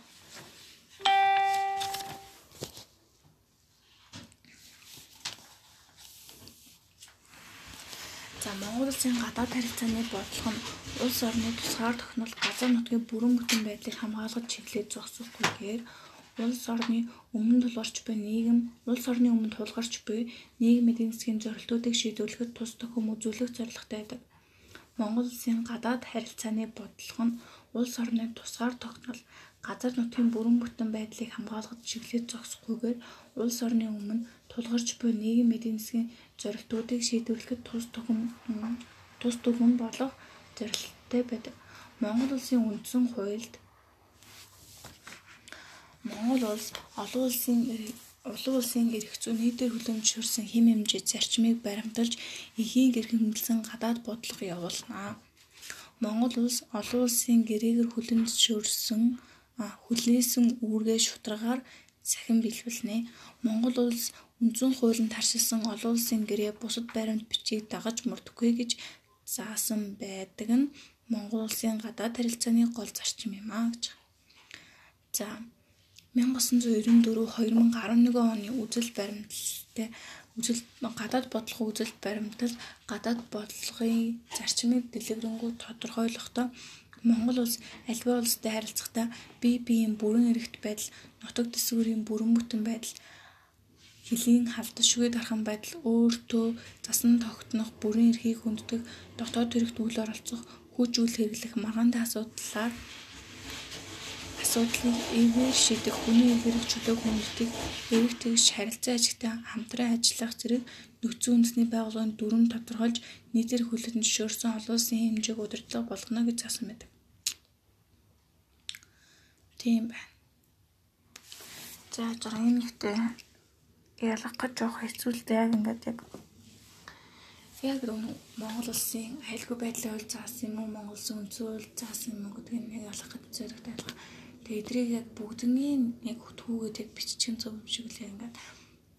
За Монгол улсын гадаад харилцааны бодлого нь улс орны тусгаар тохинол газар нутгийн бүрэн бүтэн байдлыг хамгаалж чиглэж зогсохгүйгээр улс орны өмнө тулгарч буй нийгэм, улс орны өмнө тулгарч буй нийгмийн эдийн засгийн зорилтуудыг шийдвэрлэхэд тус төхөм үзүүлэх зорилготой байдаг. Монгол улсын гадаад харилцааны бодлого нь улс орны тусгаар тогтнол газар нутгийн бүрэн бүтэн байдлыг хамгаалахад чиглэж зогсохгүйгээр улс орны өмнө тулгарч буй нийгмийн эдийн засгийн зорилтуудыг шийдвэрлэхэд тус төхөм тус төхөм болох зорилттой байдаг. Монгол Улсын үндсэн хуульд Монгол улс олон улсын Улан улсын эрх зүйн нийтээр хүлэмжшүүлсэн хэм хэмжээ зарчмыг баримталж эхийн гэрхэмлсэн гадаад бодлого явуулна. Монгол улс олон улсын гэрээгээр хүлэмжшүүлсэн хүлээсэн үүргээ шударгаар сахин биелүүлнэ. Монгол улс үндсэн хуулинд таршилсан олон улсын гэрээ бусад баримт бичгийг дагаж мөрдөхгүй гэж заасан байдаг нь Монгол улсын гадаад харилцааны гол зарчим юм аа гэж. За 1994-2011 оны үзэл баримталтай үзэл гадаад бодлого үзэл баримтал гадаад бодлогын зарчмыг дэлгэрэнгүй тодорхойлохдоо Монгол улс альва улстай харилцахдаа бие биеийн бүрэн эрхт байдал, нутаг дэсвэрийн бүрэн бүтэн байдал, хөлийн халдшгүй дархан байдал, өөртөө засан тогтнох бүрэн эрхийг хүнддэг, дотоод хэрэгт үйл оролцох, хүч үйл хэрэглэх маргаантай асуудлаар асуудлыг эвээр шийдэх, хүний эвэрэг чөлөөг хүнддэг, эвэг тэгш харилцаа ажигтай хамтран ажиллах зэрэг нөхцөл үндэсний байгууллагын дүрм тодорхойлж нийтээр хүлээн зөвшөөрсөн олон улсын хэмжээг удирдлага болгоно гэж заасан байдаг. Тийм байна. За 6-ын нэгтээ ялах гэж жоох хэцүүлтэй яг ингээд яг яг Монгол улсын аюулгүй байдлын үйл заасан юм уу Монгол улсын үндсэн үйл заасан юм уу гэдгийг ялах гэж зоригтой ялах. Тэгээ эдрийг яг бүгднийг яг хөтгүүгээд яг биччихэн зөв юм шиг л ингээд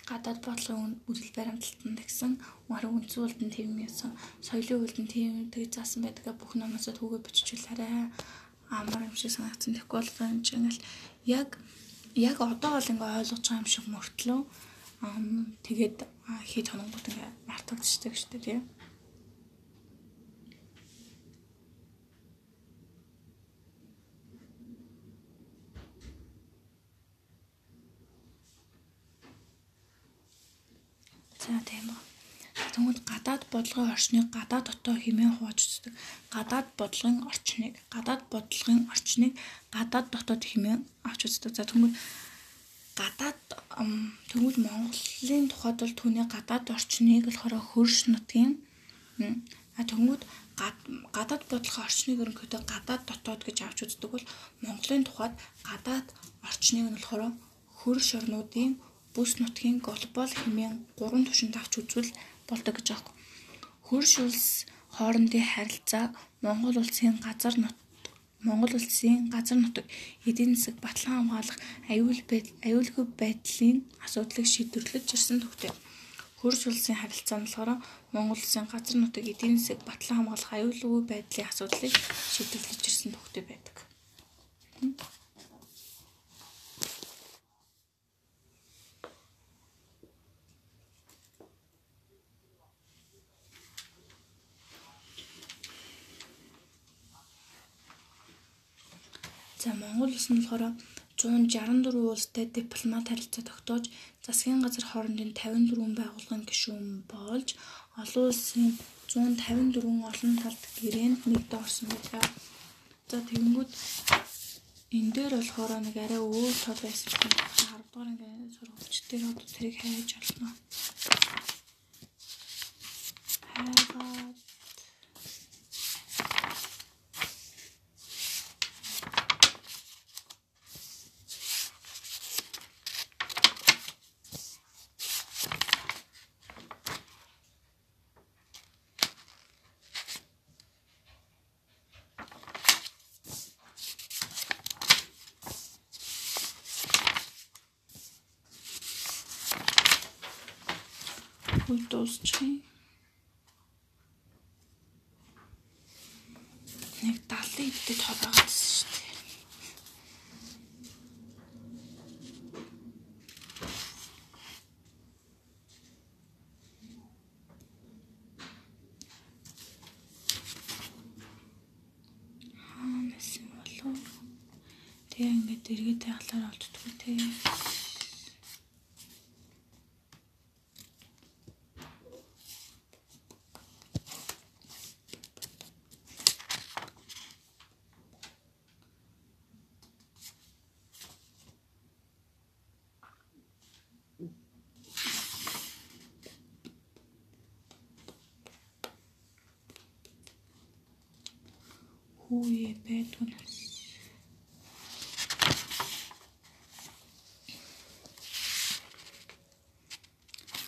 гадаад бодлогын үзэл баримталтанд гэсэн маруу үндсэн үлдэн тийм юмсан соёлын үлдэн тийм тэгж заасан байдаг бүх номосоо түүгээ биччихвэл арай амар юм шиг санагдсан. Тэгэхгүй бол энэ чинь ингээл яг яг одоо бол ингээ ойлгож байгаа юм шиг мөртлөө тэгээд хэд хоногод ингээ мартагдчихдаг шүү дээ тийм. За тийм ба. Тэгвэл гадаад бодлогын орчныг гадаад дотоо хэмээн хувааж үздэг. Гадаад бодлогын орчныг гадаад бодлогын орчныг гадаад дотоод хэмээн авч үздэг. За тэгвэл гадаад тэгвэл Монголын тухайд бол түүний гадаад орчныг болохоор хөрш нутгийн а тэгвэл гадаад бодлогын орчныг ерөнхийдөө гадаад дотоод гэж авч үздэг бол Монголын тухайд гадаад орчныг нь болохоор хөрш орнуудын бүс нутгийн глобал хэмээн гурван түвшинд авч үзвэл болдог гэж аахгүй. Хөрш улс хоорондын харилцаа Монгол улсын газар нут Монгол улсын газар нутаг эдийн засаг батлан хамгаалах аюул аюулгүй байдлын асуудлыг шийдвэрлэж ирсэн төвтэй. Хөрш улсын харилцаа нь болохоор Монгол улсын газар нутаг эдийн засаг батлан хамгаалах аюулгүй байдлын асуудлыг шийдвэрлэж ирсэн төвтэй байдаг. За Монгол улс нь болохоор 164 улстай дипломат харилцаа тогтоож засгийн газар хоорондын 54 байгууллагын гишүүн болж олон улсын 154 олон талд гэрээнд нэгдэ орсон байлаа. За тэгэнгүүт энэ дээр болохоор нэг арай өөр тал байсан юм. 10 дугаар ингээд сургуульч дээр одоо тэрийг хайж олно. Хайгаад хөл дуусчих. Нэг 70 дэд тоо байгаадсэн шүү дээ. Тэг ингээд эргээд тахлаар олддгүй те. Хүүе байдгүй нас.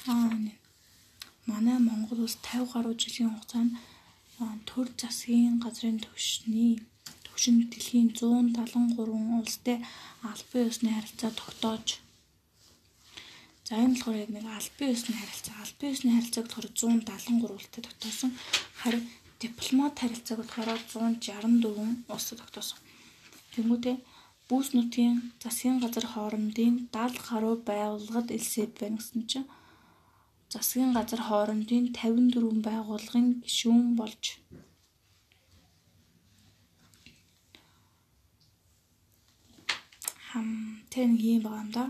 Аа манай Монгол улс 50 гаруй жилийн хугацаанд төр засгийн газрын төвшний төвшин дэлхийн 173 улстай албан ёсны харилцаа тогтоож За энэ болохоор яг нэг албан ёсны харилцаа. Албан ёсны харилцааг болохоор 173 улстай тогтоосон. Харин дипломат харилцааг болохоор 164 улсад тогтоосон. Тэнгүүдээ Бүүс нутгийн засгийн газар хоорондын 70 гаруй байгууллагад элсэд байна гэсэн чинь засгийн газар хоорондын 54 байгууллагын гишүүн болж хам тэн юм байгаа юм да.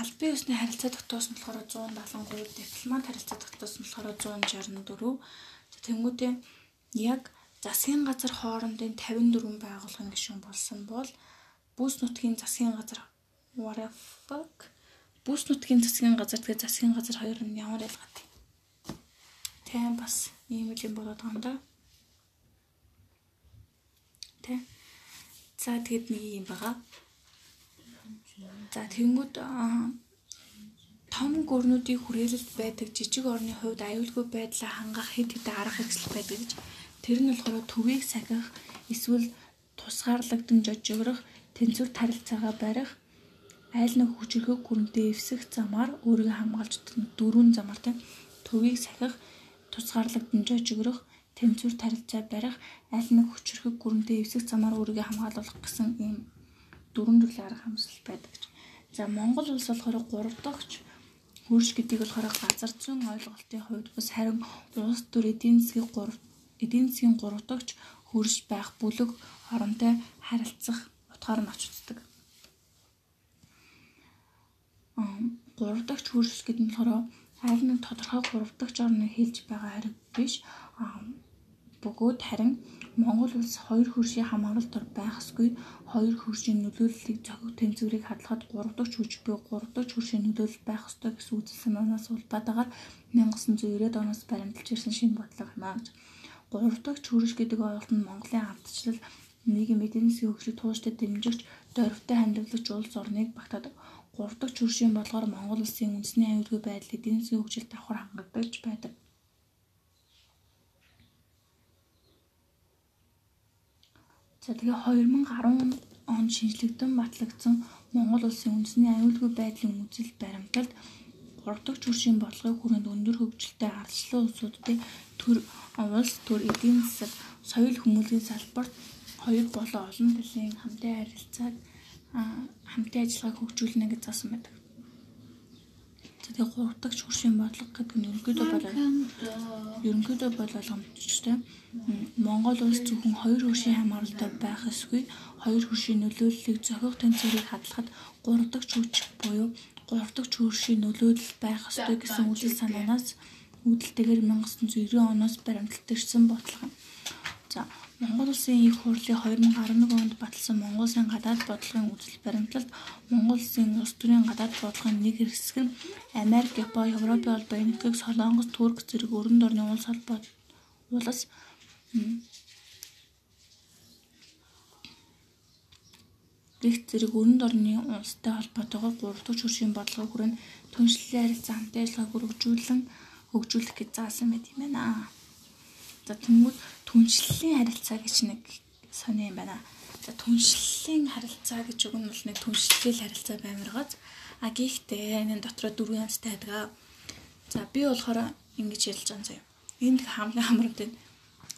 Албан ёсны харилцаа тогтоосон болохоор 173, дипломат харилцаа тогтоосон болохоор 164. Тэнгүүдээ яг засгийн газар хоорондын 54 байгууллагын гишүүн болсон бол бүс нутгийн засгийн газар fuck бүс нутгийн засгийн газар тэгээ засгийн газар хоёр нь ямар ялгаатай. Тийм бас ийм л юм болоод байгаа юм да. Тэ. За тэгэд нэг юм байгаа. За тэнгууд том гүрнүүдийн хүрээлэлд байдаг жижиг орны хувьд аюулгүй байдлаа хангах хэд хэдэн арга хэрэгсэл байдаг гэж. Тэр нь болохоор төвийг сахих эсвэл тусгаарлагдсан жожигрох тэнцвэр тарилцаагаа барих айл нэг хүчрхэг гүрэнтэй эвсэх замаар өөрийгөө хамгаалж дөрвөн замаар тийм төвийг сахих тусгаарлагдсан жожигрох тэнцвэр тарилцаа барих айл нэг хүчрхэг гүрэнтэй эвсэх замаар өөрийгөө хамгаалуулах гэсэн ийм дөрвөн төрлийн арга хамсал байдаг. За Монгол улс болохоор 3 дахьч хөрш гэдгийг болохоор газар зүйн ойлголтын хувьд бас харин улс төр эдийн засгийн 3 эдийн засгийн 3 дахьч хөрш байх бүлэг хоронтой харилцах утгаар нь очицдаг. 3 дахьч хөрш гэдэг нь болохоор аль нэг тодорхой 3 дахьч орны хэлж байгаа хэрэг биш. Бөгөөд харин Монгол улс хоёр хөршийн хамгаалалт дор байх ёсгүй хоёр хөршийн нөлөөллийг зохих тэмцвэрийг хадлахад 3 дахь хүч буй 3 дахь хөршийн нөлөөлөл байх ёстой гэсэн үзэл санаанаас улбатаагаар 1990-ад оноос баримталж ирсэн шинэ бодлого юм аа гэж. 3 дахь хөрш гэдэг ойлголт нь Монголын ардчлал нийгэм эдийн засгийн хөгжлийг тууштай дэмжигч дөрвтэй хандлагч улс орныг багтаадаг. 3 дахь хөршийн бодлогоор Монгол улсын үндэсний аюулгүй байдал эдийн засгийн хөгжилд давхар хангагдаж байдаг. За тэгээ 2010 онд шинжлэгдэн батлагдсан Монгол улсын үндэсний аюулгүй байдлын үзэл баримталд 3 дахь хөршийн бодлогын хүрээнд өндөр хөгжилтэй ардчлалын улсуудын төр улс төр эдийн засаг соёл хүмүүлийн салбарт хоёр болон олон төрлийн хамтын харилцааг хамтын ажиллагааг хөгжүүлнэ гэж заасан байдаг. Тэгээ 3 дахь хөршийн бодлого гэдэг нь ерөнхийдөө бол ерөнхийдөө бол ойлгомжтой. Монгол улс зөвхөн хоёр хөршийн хамгаалалттай байх эсгүй хоёр хөршийн нөлөөллийг зохих тэнцвэрийг хадлахад 3 дахь хүч буюу 3 дахь хөршийн нөлөөлөл байх ёстой гэсэн үйл санаанаас үүдэлтэйгээр 1990 оноос баримталж бодлого. За Монгол улсын их хурлын 2011 онд баталсан Монгол улсын гадаад бодлогын үзэл баримтлалд Монгол улсын улс төрийн гадаад бодлогын нэг хэсэг нь Америк, Япон, Европын холбоо, Энэтхэг, Солонгос, Турк зэрэг өргөн орны улс холбоо улс Рихт зэрэг өрөнд орны улстай холбоотойгоор 3 дахь хөршийн бодлогын хүрээнд түншлэлийн харилцаа хамтын ажиллагааг өргөжүүлэн хөгжүүлэх гэж заасан мэт юм байна. За тэнгууд түншлэлийн харилцаа гэж нэг сони юм байна. За түншлэлийн харилцаа гэж үг нь бол нэг түншлэлийн харилцаа баймиргац. А гэхдээ энэ дотроо дөрвөн янзтай байдаг. За би болохоор ингэж хэлж байгаа юм. Энд хамгийн хамрууд энэ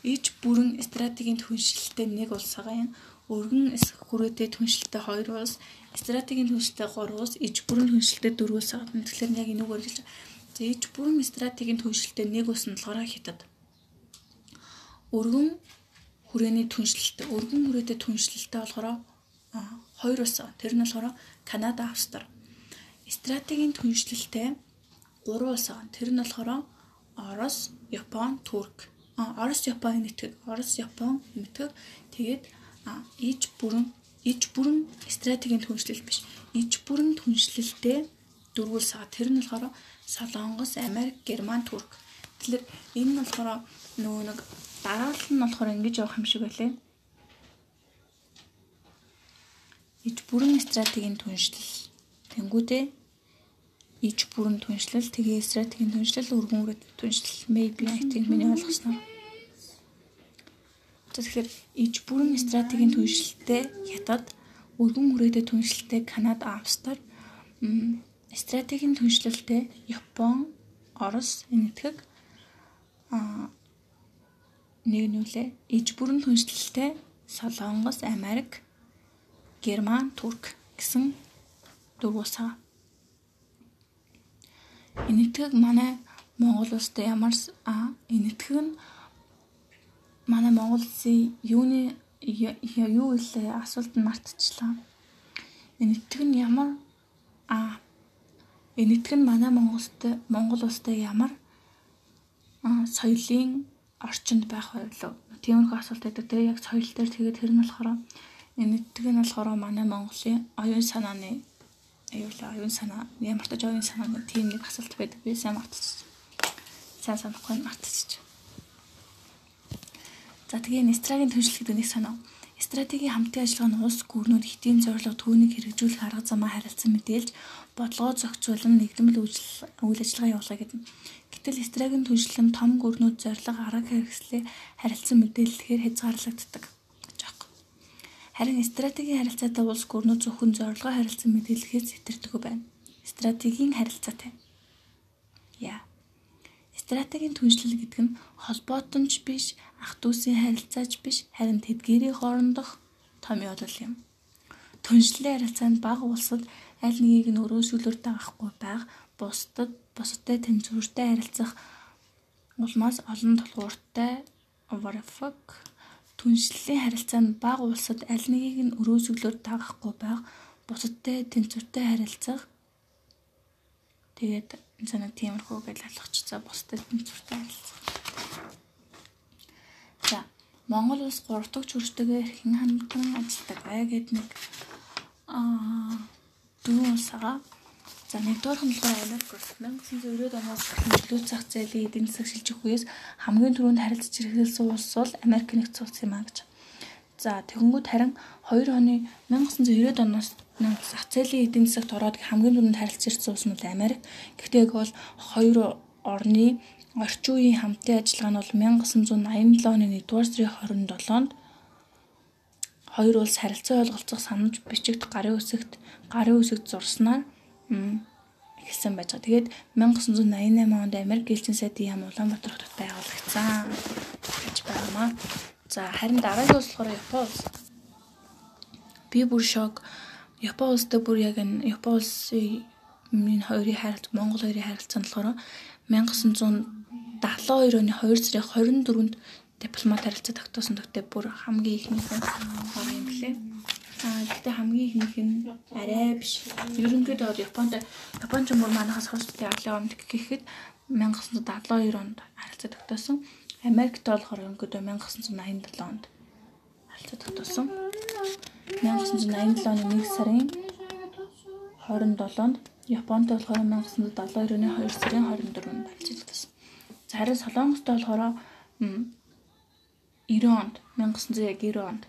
иж бүрэн стратегийн түншлэлтэй нэг улс байгаа юм. Өргөн хүрээтэй түншлэлтэй хоёр улс, стратегийн түншлэлтэй гурван улс, иж бүрэн түншлэлтэй дөрвөн улс байгаа. Тэгэхээр яг хэлж байгаа. За иж бүрэн стратегийн түншлэлтэй нэг улс нь болохоор хятад. Өргөн хүрээний түншлэлтэй өргөн хүрээтэй түншлэлтэй болохоор хоёр улс. Тэр нь болохоор Канада, Австрали. Стратегийн түншлэлтэй гурван улс. Тэр нь болохоор Орос, Япон, Турк. Орос, Япон нэтг. Орос, Япон нэтг. Тэгээд иж бүрэн иж бүрэн стратегийн түншлэл биш. Иж бүрэн түншлэлтэй дөрвөл саа. Тэр нь болохоор Солонгос, Америк, Герман, Турк. Тэгэхээр энэ нь болохоор нөгөө нэг дараалал нь болохоор ингэж явах юм шиг байлээ. Иж бүрэн стратегийн түншлэл. Тэнгүүдээ иж бүрэн түншлэл, тэгээ стратегийн түншлэл, өргөн үрээд түншлэл, maybe I think миний ойлгосноо. Тэгэхээр иж бүрэн стратегийн түншлэлтэй хятад, өргөн үрээдээ түншлэлтэй Канада, Австрали, стратегийн түншлэлтэй Япон, Орос энэтхэг аа нэг нүлээ иж бүрэн түншлэлтэй Солонгос, Америк, Герман, Турк гэсэн дөрвөн саа. Энэтхэг манай Монгол улстай ямар а энэтхэг нь манай Монгол улсын юуны юу илээ асуулт нь мартчихлаа. Энэтхэг нь ямар а Энэтхэг нь манай Монголтой Монгол улстай ямар соёлын орчинд байх вэ? Тиймэрхүү асуулт байдаг. Тэгээ яг соёл дээр тэгээд тэр нь болохоор энэтхэг нь болохоор манай Монголын оюун санааны аюулаа оюун санаа ямар ч оюун санааны тийм нэг асуулт байдаг. Би сайн мартчих. Сайн санахгүй мартчих. За тэгээ Нестрагийн төлөвлөлт нэг санаа. Стратегийн хамтын ажиллагаа нь улс гүрнүүд хэтийн зорилго түүнийг хэрэгжүүлэх арга замаа харилцан мэдээлж бодлогоо зохицуулан нэгдмэл үйл ажиллагаа явуулах гэдэг. Гэтэл стратегийн түншлэн том гүрнүүд зорилго арга хэрэгслээ харилцан мэдээлэхээр хязгаарлагддаг. Харин стратегийн харилцаатай улс гүрнүүд зөвхөн зорилгоо харилцан мэдээлэхээс зэтэрдэг байна. Стратегийн харилцаатай. Яа. Стратегийн түншлэл гэдэг нь холбоотонч биш, ах дүүсийн харилцаач биш, харин тэдгээрийн хоорондох том явдал юм. Түншлэлийн харилцаанд бага улсад аль нэгийг нь өрөөсгөлөөр дагахгүй байх, бусдад бусадтай тэнцвэртэй харилцах улмаас олон тулгууртай what the fuck түншлэлийн харилцаанд бага улсад аль нэгийг нь өрөөсгөлөөр дагахгүй байх, бусадтай тэнцвэртэй харилцах тэгээд санаа тиймэрхүү гэж алхачихсан бусдад тэнцвэртэй харилцах. За Монгол улс 3 дахь чөрчтэйгээр хэн хамтан ажилладаг бай гэд нэг аа дөрвөн улсаа За нэгдүгээр Америк улс 1990-ад оноос нөлөө зах зээлийн эдийн засаг шилжих үеэс хамгийн түрүүнд харилцаж хэрэгэлсэн улс бол Америк нэгдсэн улс юм а гэж. За тэгэнгүүт харин 2 оны 1990-ад оноос зах зээлийн эдийн засагт ороод хамгийн түрүүнд харилцаж ирсэн улс нь Америк. Гэхдээ бол хоёр орны орчин үеийн хамтын ажиллагаа нь бол 1987 оны 1-р сарын 27-нд хоёр улс харилцаа ойлголцох санамж бичигт гарын үсэгт гарын үсэгт зурснаар эхэлсэн байж байгаа. Тэгээд 1988 онд Америк элчин сайдын яам Улаанбаатар хотод байгуулагдсан гэж байнамаа. За харин дараагийн улс болохоор Япон улс. Би бүр шок. Япон улстай бүр яг энэ Япон улсын энэ хоёрын харилцаа Монгол хоёрын харилцаа нь болохоор 1972 оны 2 сарын 24-нд дипломат харилцаа тогтоосон тогтээ бүр хамгийн ихнийх нь хоёр юм блэ. Аа гэхдээ хамгийн ихнийх нь арай биш. Ерөнхийдөө бол Японд Япон ч мөр манахаас хойш арлын онд гэхэд 1972 онд харилцаа тогтоосон. Америкт болохоор ерөнхийдөө 1987 онд харилцаа тогтоосон. 1987 оны 1 сарын 27-нд Японд болохоор 1972 оны 2 сарын 24-нд харилцаа тогтоосон. За харин Солонгостой болохоор 90 онд 1990 онд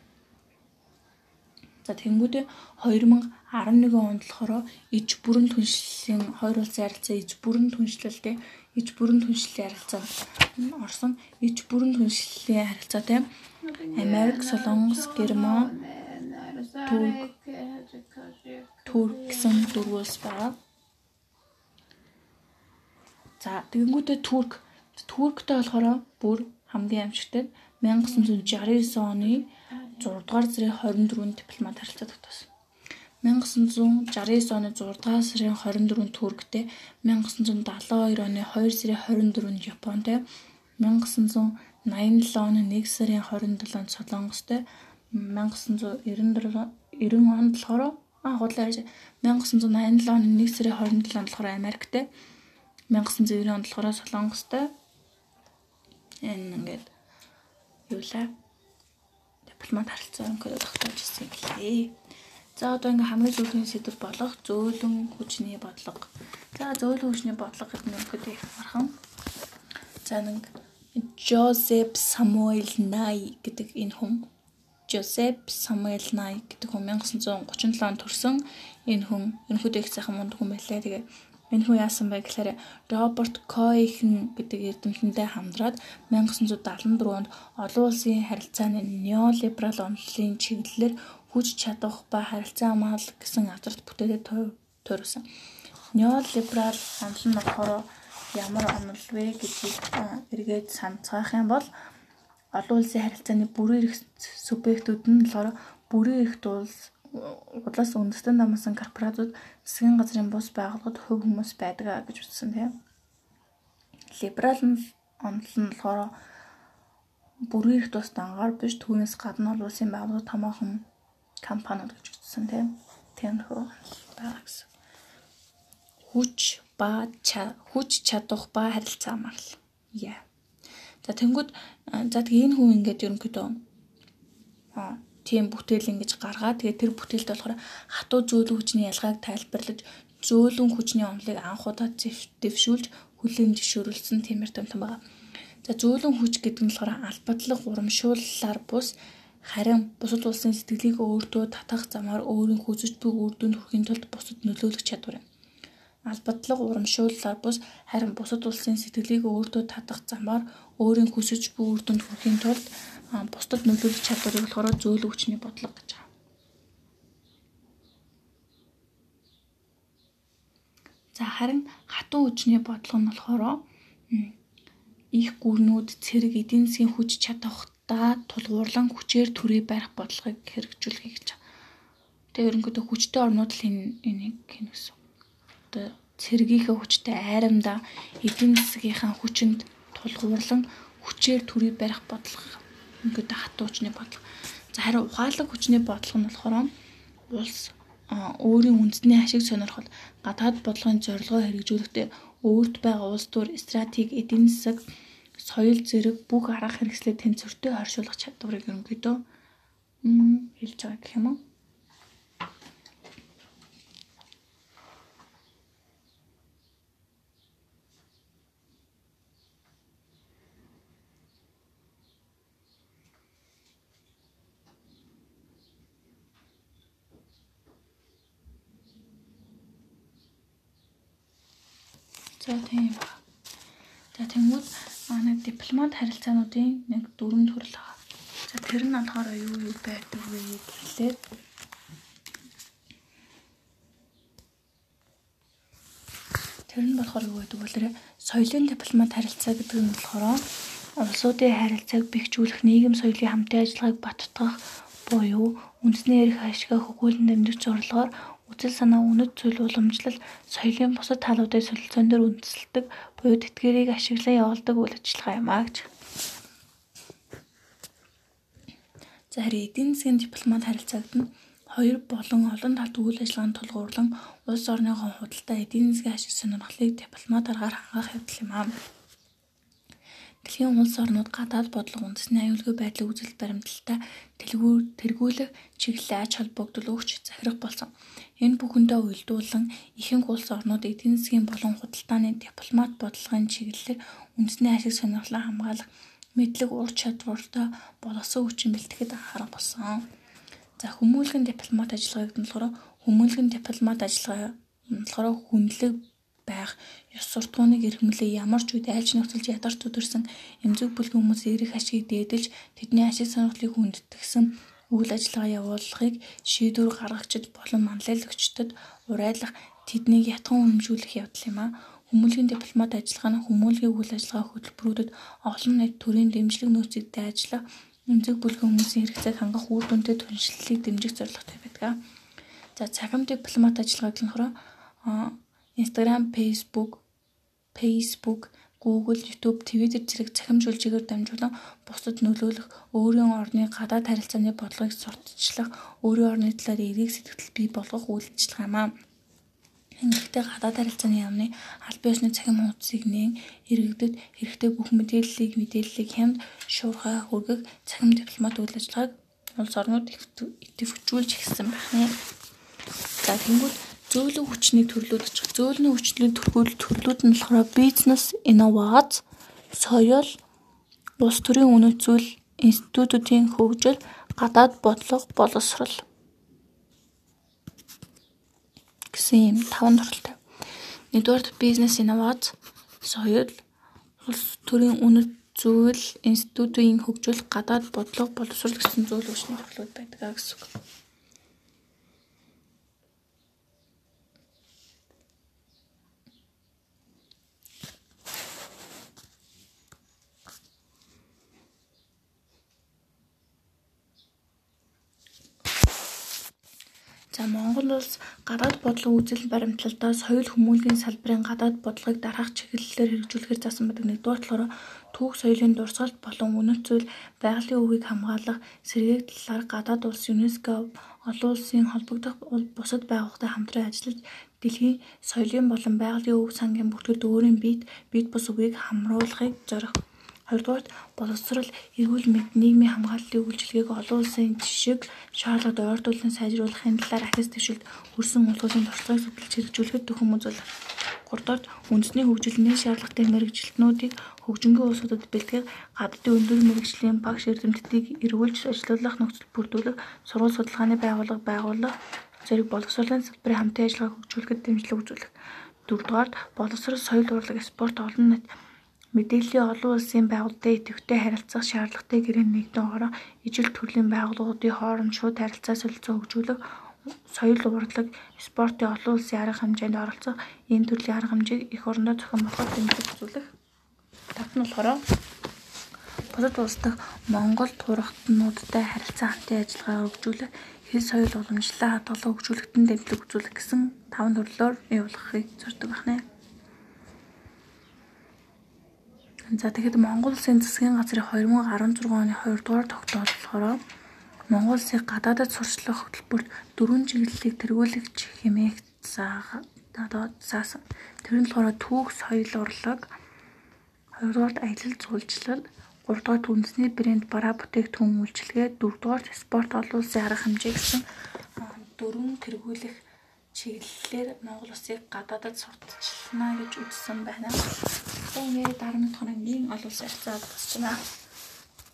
За тэнгүүдээ 2011 онд болохоор иж бүрэн түншлэлийн хоёр улсын харилцаа иж бүрэн түншлэлтэй иж бүрэн түншлэлийн харилцаанд орсон иж бүрэн түншлэлийн харилцаатай Америк, Солонгос, Герман, Турк Турк гэсэн дөрвөн улс байгаа. За тэгэнгүүтээ Турк. Турктэй болохоор бүр хамгийн амжилттай. 1969 оны 6 дугаар сарын 24-нд дипломат харилцаа тогтоосон. 1969 оны 6 дугаар сарын 24-нд Турктэй, 1972 оны 2 сарын 24-нд Японтэй, 1989 87 оны 1 сарын 27-нд Солонгостой 1994 90 онд болохоор аа худлаа 1987 оны 1 сарын 27-нд болохоор Америктэй 1990 онд болохоор Солонгостой энэ ингээд юу лээ дипломат харилцаа өнгөрөө тогтоож ирсэн гэлээ. За одоо ингээм хамгийн сүүлийн сэдв болох зөөлөн хүчний бодлого. За зөөлөн хүчний бодлого гэдэг нь өгөхөд их мархан. За нэг Жозеф Самуэль Най гэдэг энэ хүн Жозеф Самуэль Най гэдэг хүн 1937 онд төрсэн энэ хүн энэхүү их сайхан мундаг хүн байлаа. Тэгээ энэ хүн яасан бэ гэхээр Роберт Койхен гэдэг эрдэмтэнтэй хамтраад 1974 онд олон улсын харилцааны неолиберал онолын чиглэлээр хүч чадах ба харилцаа хамгаал гэсэн азарт бүтээдэг төрөсөн. Неолиберал онол нь болохоор ямар онол вэ гэдгийг эргээд санацгаах юм бол олон улсын харилцааны бүрэн эрх субъектүүд нь болохоор бүрэн эрхт улс удлаас үндэстэн намсан корпорациуд засгийн газрын бус байгууллагад хөв хүмүүс байдаг гэж үзсэн тийм. Либерал онол нь болохоор бүрэн эрхт улс дангаар биш түүнээс гадна олон улсын байгууллагууд томоохон компаниуд гэж үзсэн тийм. Тиймэрхүү байгаа гэсэн. Хүч ба хүч чадах ба харилцаа хамаарал. Яа. За тэнгууд за тэгээ энэ хүн ингээд ерөнхийдөө аа тийм бүтээл ингэж гаргаад тэгээ тэр бүтээлд болохоор хатуу зөөлөн хүчний ялгааг тайлбарлаж зөөлөн хүчний онолыг анх удаа дэвшүүлж хүлээн зөвшөөрүүлсэн тиймэр томтон байгаа. За зөөлөн хүч гэдэг нь болохоор албадлаг урамшууллаар бус Харин бусад улсын сэтгэлийг өөртөө татах замаар өөрийн хүсэж буй үр дүнд хүрэхийн тулд бусад нөлөөлөх чадвар юм. Албадлаг урамшууллаар бус харин бусад улсын сэтгэлийг өөртөө татах замаар өөрийн хүсэж буй үр дүнд хүрэхийн тулд бусдад нөлөөлөх чадварыг болохоор зөөлөн хүчний бодлого гэж байгаа. За харин хатуу хүчний бодлого нь болохоор их гүрнүүд цэрэг эдийн засгийн хүч чадах даа тулгуурлан хүчээр төрий барих бодлогыг хэрэгжүүлэхийг гэж. Тэгээ ерөнхийдөө хүчтэй орнууд л энэ энийг хийнэ гэсэн. Одоо цэргийнхээ хүчтэй айрамдаа эдийн засгийнхаа хүчинд тулгуурлан хүчээр төрий барих бодлого ингээд хатуу хүчний бодлого. За харин ухаалаг хүчний бодлого нь болохоор улс өөрийн үндэсний ашиг сонирхол гадаад бодлогын зорилгоо хэрэгжүүлэхдээ өөрт байгаа улс төр стратеги эдийн засаг соёл зэрэг бүх арга хэрэгслээ тэнцвэртэй хоршуулах чадварыг ерөнхийдөө хэлж байгаа гэх юм уу? За тийм ба. За тэнгууд нэг дипломат харилцаануудын нэг дөрвөн төрөл байгаа. За тэр нь болохоор юу юу байдаг вэ гэхлээр Тэр нь болохоор юу гэдэг вэ? Соёлын дипломат харилцаа гэдэг нь болохоор улсуудын харилцааг бэхжүүлэх нийгэм соёлын хамтын ажиллагааг баттгах буюу үндэсний эрх ашигыг хөгжүүлэн дамжих зорилгоор Үзэл санаа үнэт зүйл уламжлал соёлын бусад талуудын солилцоон дээр үндэслэдэг буюу тэтгэрийг ашиглан явуулдаг үйл ажиллагаа юм аа гэж. За харин эдийн засгийн дипломат харилцаагт нь хоёр болон олон талт үйл ажиллагаанд тулгуурлан улс орныхон худалдаа эдийн засгийн ашиг сонирхлыг дипломат аргаар хангах явдал юм аа. Дэлхийн улс орнууд гадаад бодлого үндэсний аюулгүй байдлыг үзэл баримталтай тэргүүлэх чиглэлээ ач холбогдол өгч захирах болсон. Энэ бүхэндээ уялдуулан ихэнх улс орнууд эдийн засгийн болон худалдааны дипломат бодлогын чиглэлээр үндэсний ашиг сонирхлоо хамгаалах мэдлэг ур чадвартай боловсон хүчин бэлтгэхэд анхаарах болсон. За хүмүүлгэн дипломат ажиллагааг нь болохоор хүмүүлгэн дипломат ажиллагаа болохоор хүнлэг байх ёс суртахууныг эрхэмлээ ямар ч үед айлч нөхцөлж ядарч өдөрсөн эмзэг бүлгийн хүмүүс эрэх ашгийг дээдэлж тэдний ашиг сонирхлыг хүндэтгсэн үйл ажиллагаа явуулахыг шийдвэр гаргагчид болон манлайлагчдад урайлах тэднийг ятхан үнэмшүүлэх явдал юм а. Хүмүүлгийн дипломат ажиллагаа нь хүмүүлгийн үйл ажиллагаа хөтөлбөрүүдэд олон нийт төрийн дэмжлэг нөөцөдтэй ажиллах эмзэг бүлгийн хүмүүсийн хэрэгцээг хангах үр дүнтэй түншлэлийг дэмжих зорилготой байдаг. За цагаан дипломат ажиллагааг нь болохоор Instagram, Facebook, Facebook, Google, YouTube, Twitter зэрэг цахим жүлжэгээр дамжуулан бусдад нөлөөлөх, өөрийн орны гадаад харилцааны бодлогыг сурталчлах, өөрийн орны талаар эерэг сэтгэл бий болгох үйлчлэг юм аа. Ингэхдээ гадаад харилцааны яамны аль биесны цахим хуудсыг нээн иргэдэд хэрэгтэй бүх мэдээллийг мэдээллийг хямд шуурхай хүргэх цахим дипломат үйл ажиллагааг улс орнууд идэвхжүүлж эхэлсэн байна. За тэнгууд зөөлөн хүчний төрлүүд очих. Зөөлөн хүчний төрлүүд төрлүүд нь болохоор бизнес, инновац, соёл, улс төрийн үнэт зүйл, институтуудын хөгжил, гадаад бодлого, боловсрол гэсэн юм таван төрөлтэй. Нэгдүгээр бизнес инновац, соёл, улс төрийн үнэт зүйл, институтын хөгжил, гадаад бодлого, боловсрол гэсэн зүйл хүчний төрлүүд байдаг гэсэн үг. За Монгол улс гадаад бодлого үзэл баримтлалдаа соёл хүмүүнлэгийн салбарын гадаад бодлогыг дараах чиглэлээр хэрэгжүүлэхээр заасан байдаг. Нэгдүгээр болохоор түүх соёлын дурсгалт болон үнэт зүйл байгалийн өвийг хамгаалах сэргээг талаар гадаад улс ЮНЕСКО олон улсын холбогдох бусад байгууллагатай хамтран ажиллаж дэлхийн соёлын болон байгалийн өв сангийн бүртгэгд өөрийн биед бит бус өвийг хамруулахыг зорих. Хоёрдугаарт боловсрол, эрүүл мэнд, нийгмийн хамгааллын үйлчилгээг олон улсын жишг шаардлагад ойртуулан сайжруулахын талаар ахис твшилт өрсөн улгуулын туршлагыг судалж хэрэгжүүлэхэд төхөн үзүүлэх. Гуравдугаарт үндэсний хөгжил нийт шаардлагатай мэрэгжилтнүүдийг хөгжингийн улсуудад бэлтгэх, гадаадын өндөр мэрэгжлийн багш эрдэмтдийг эргүүлж ажилуулах нөхцөл бүрдүүлэх, сургууль судалгааны байгууллага байгуулах, зэрэг боловсролын салбарын хамтын ажиллагааг хөгжүүлэхэд дэмжлэг үзүүлэх. Дөрөвдүгээрт боловсрол, соёл урлаг, спорт, олон нийт Мэдээллийн олон улсын байгууллагатай идэвхтэй харилцах шаардлагатай гэрээ нэгдэн орон ижил төрлийн байгууллагуудын хооронд шууд харилцаа солилцоо хөгжүүлэх, соёл урлаг, спортын олон улсын арга хэмжээнд оролцох, энэ төрлийн арга хэмжээг эх орондоо зохион байгуулах дэмжлэг үзүүлэх. Тавт нь болохоор бусад улс дахь Монгол турхтнуудтай харилцаа хамтын ажиллагаа хөгжүүлэх, хэл соёл уламжлалаа хадгалан хөгжүүлэхэд дэмжлэг үзүүлэх гэсэн таван төрлөөр явуулахыг зорддог байна. За тэгэхэд Монгол Улсын засгийн газрын 2016 оны 2 дугаар тогтоол болохоор Монгол Улсыг гадаадад сурчлах хөтөлбөрт дөрвөн чиглэлийг тэргүүлэгч хэмээх одоо заасан. Тэр нь болохоор түүх, соёл, урлаг, хоёрдугаарт аялал жуулчлал, гуравдугаарт үндэсний брэнд бараа бүтээгдэхүүн үйлчилгээ, дөрөвдугаарт спорт олон улсын арга хэмжээ гэсэн дөрвөн тэргүүлэх чиглэлээр Монгол Улсыг гадаадад сурталчилна гэж үзсэн байна. За ингээд дараагийн хоногийн олон улсын харилцаа босч байна.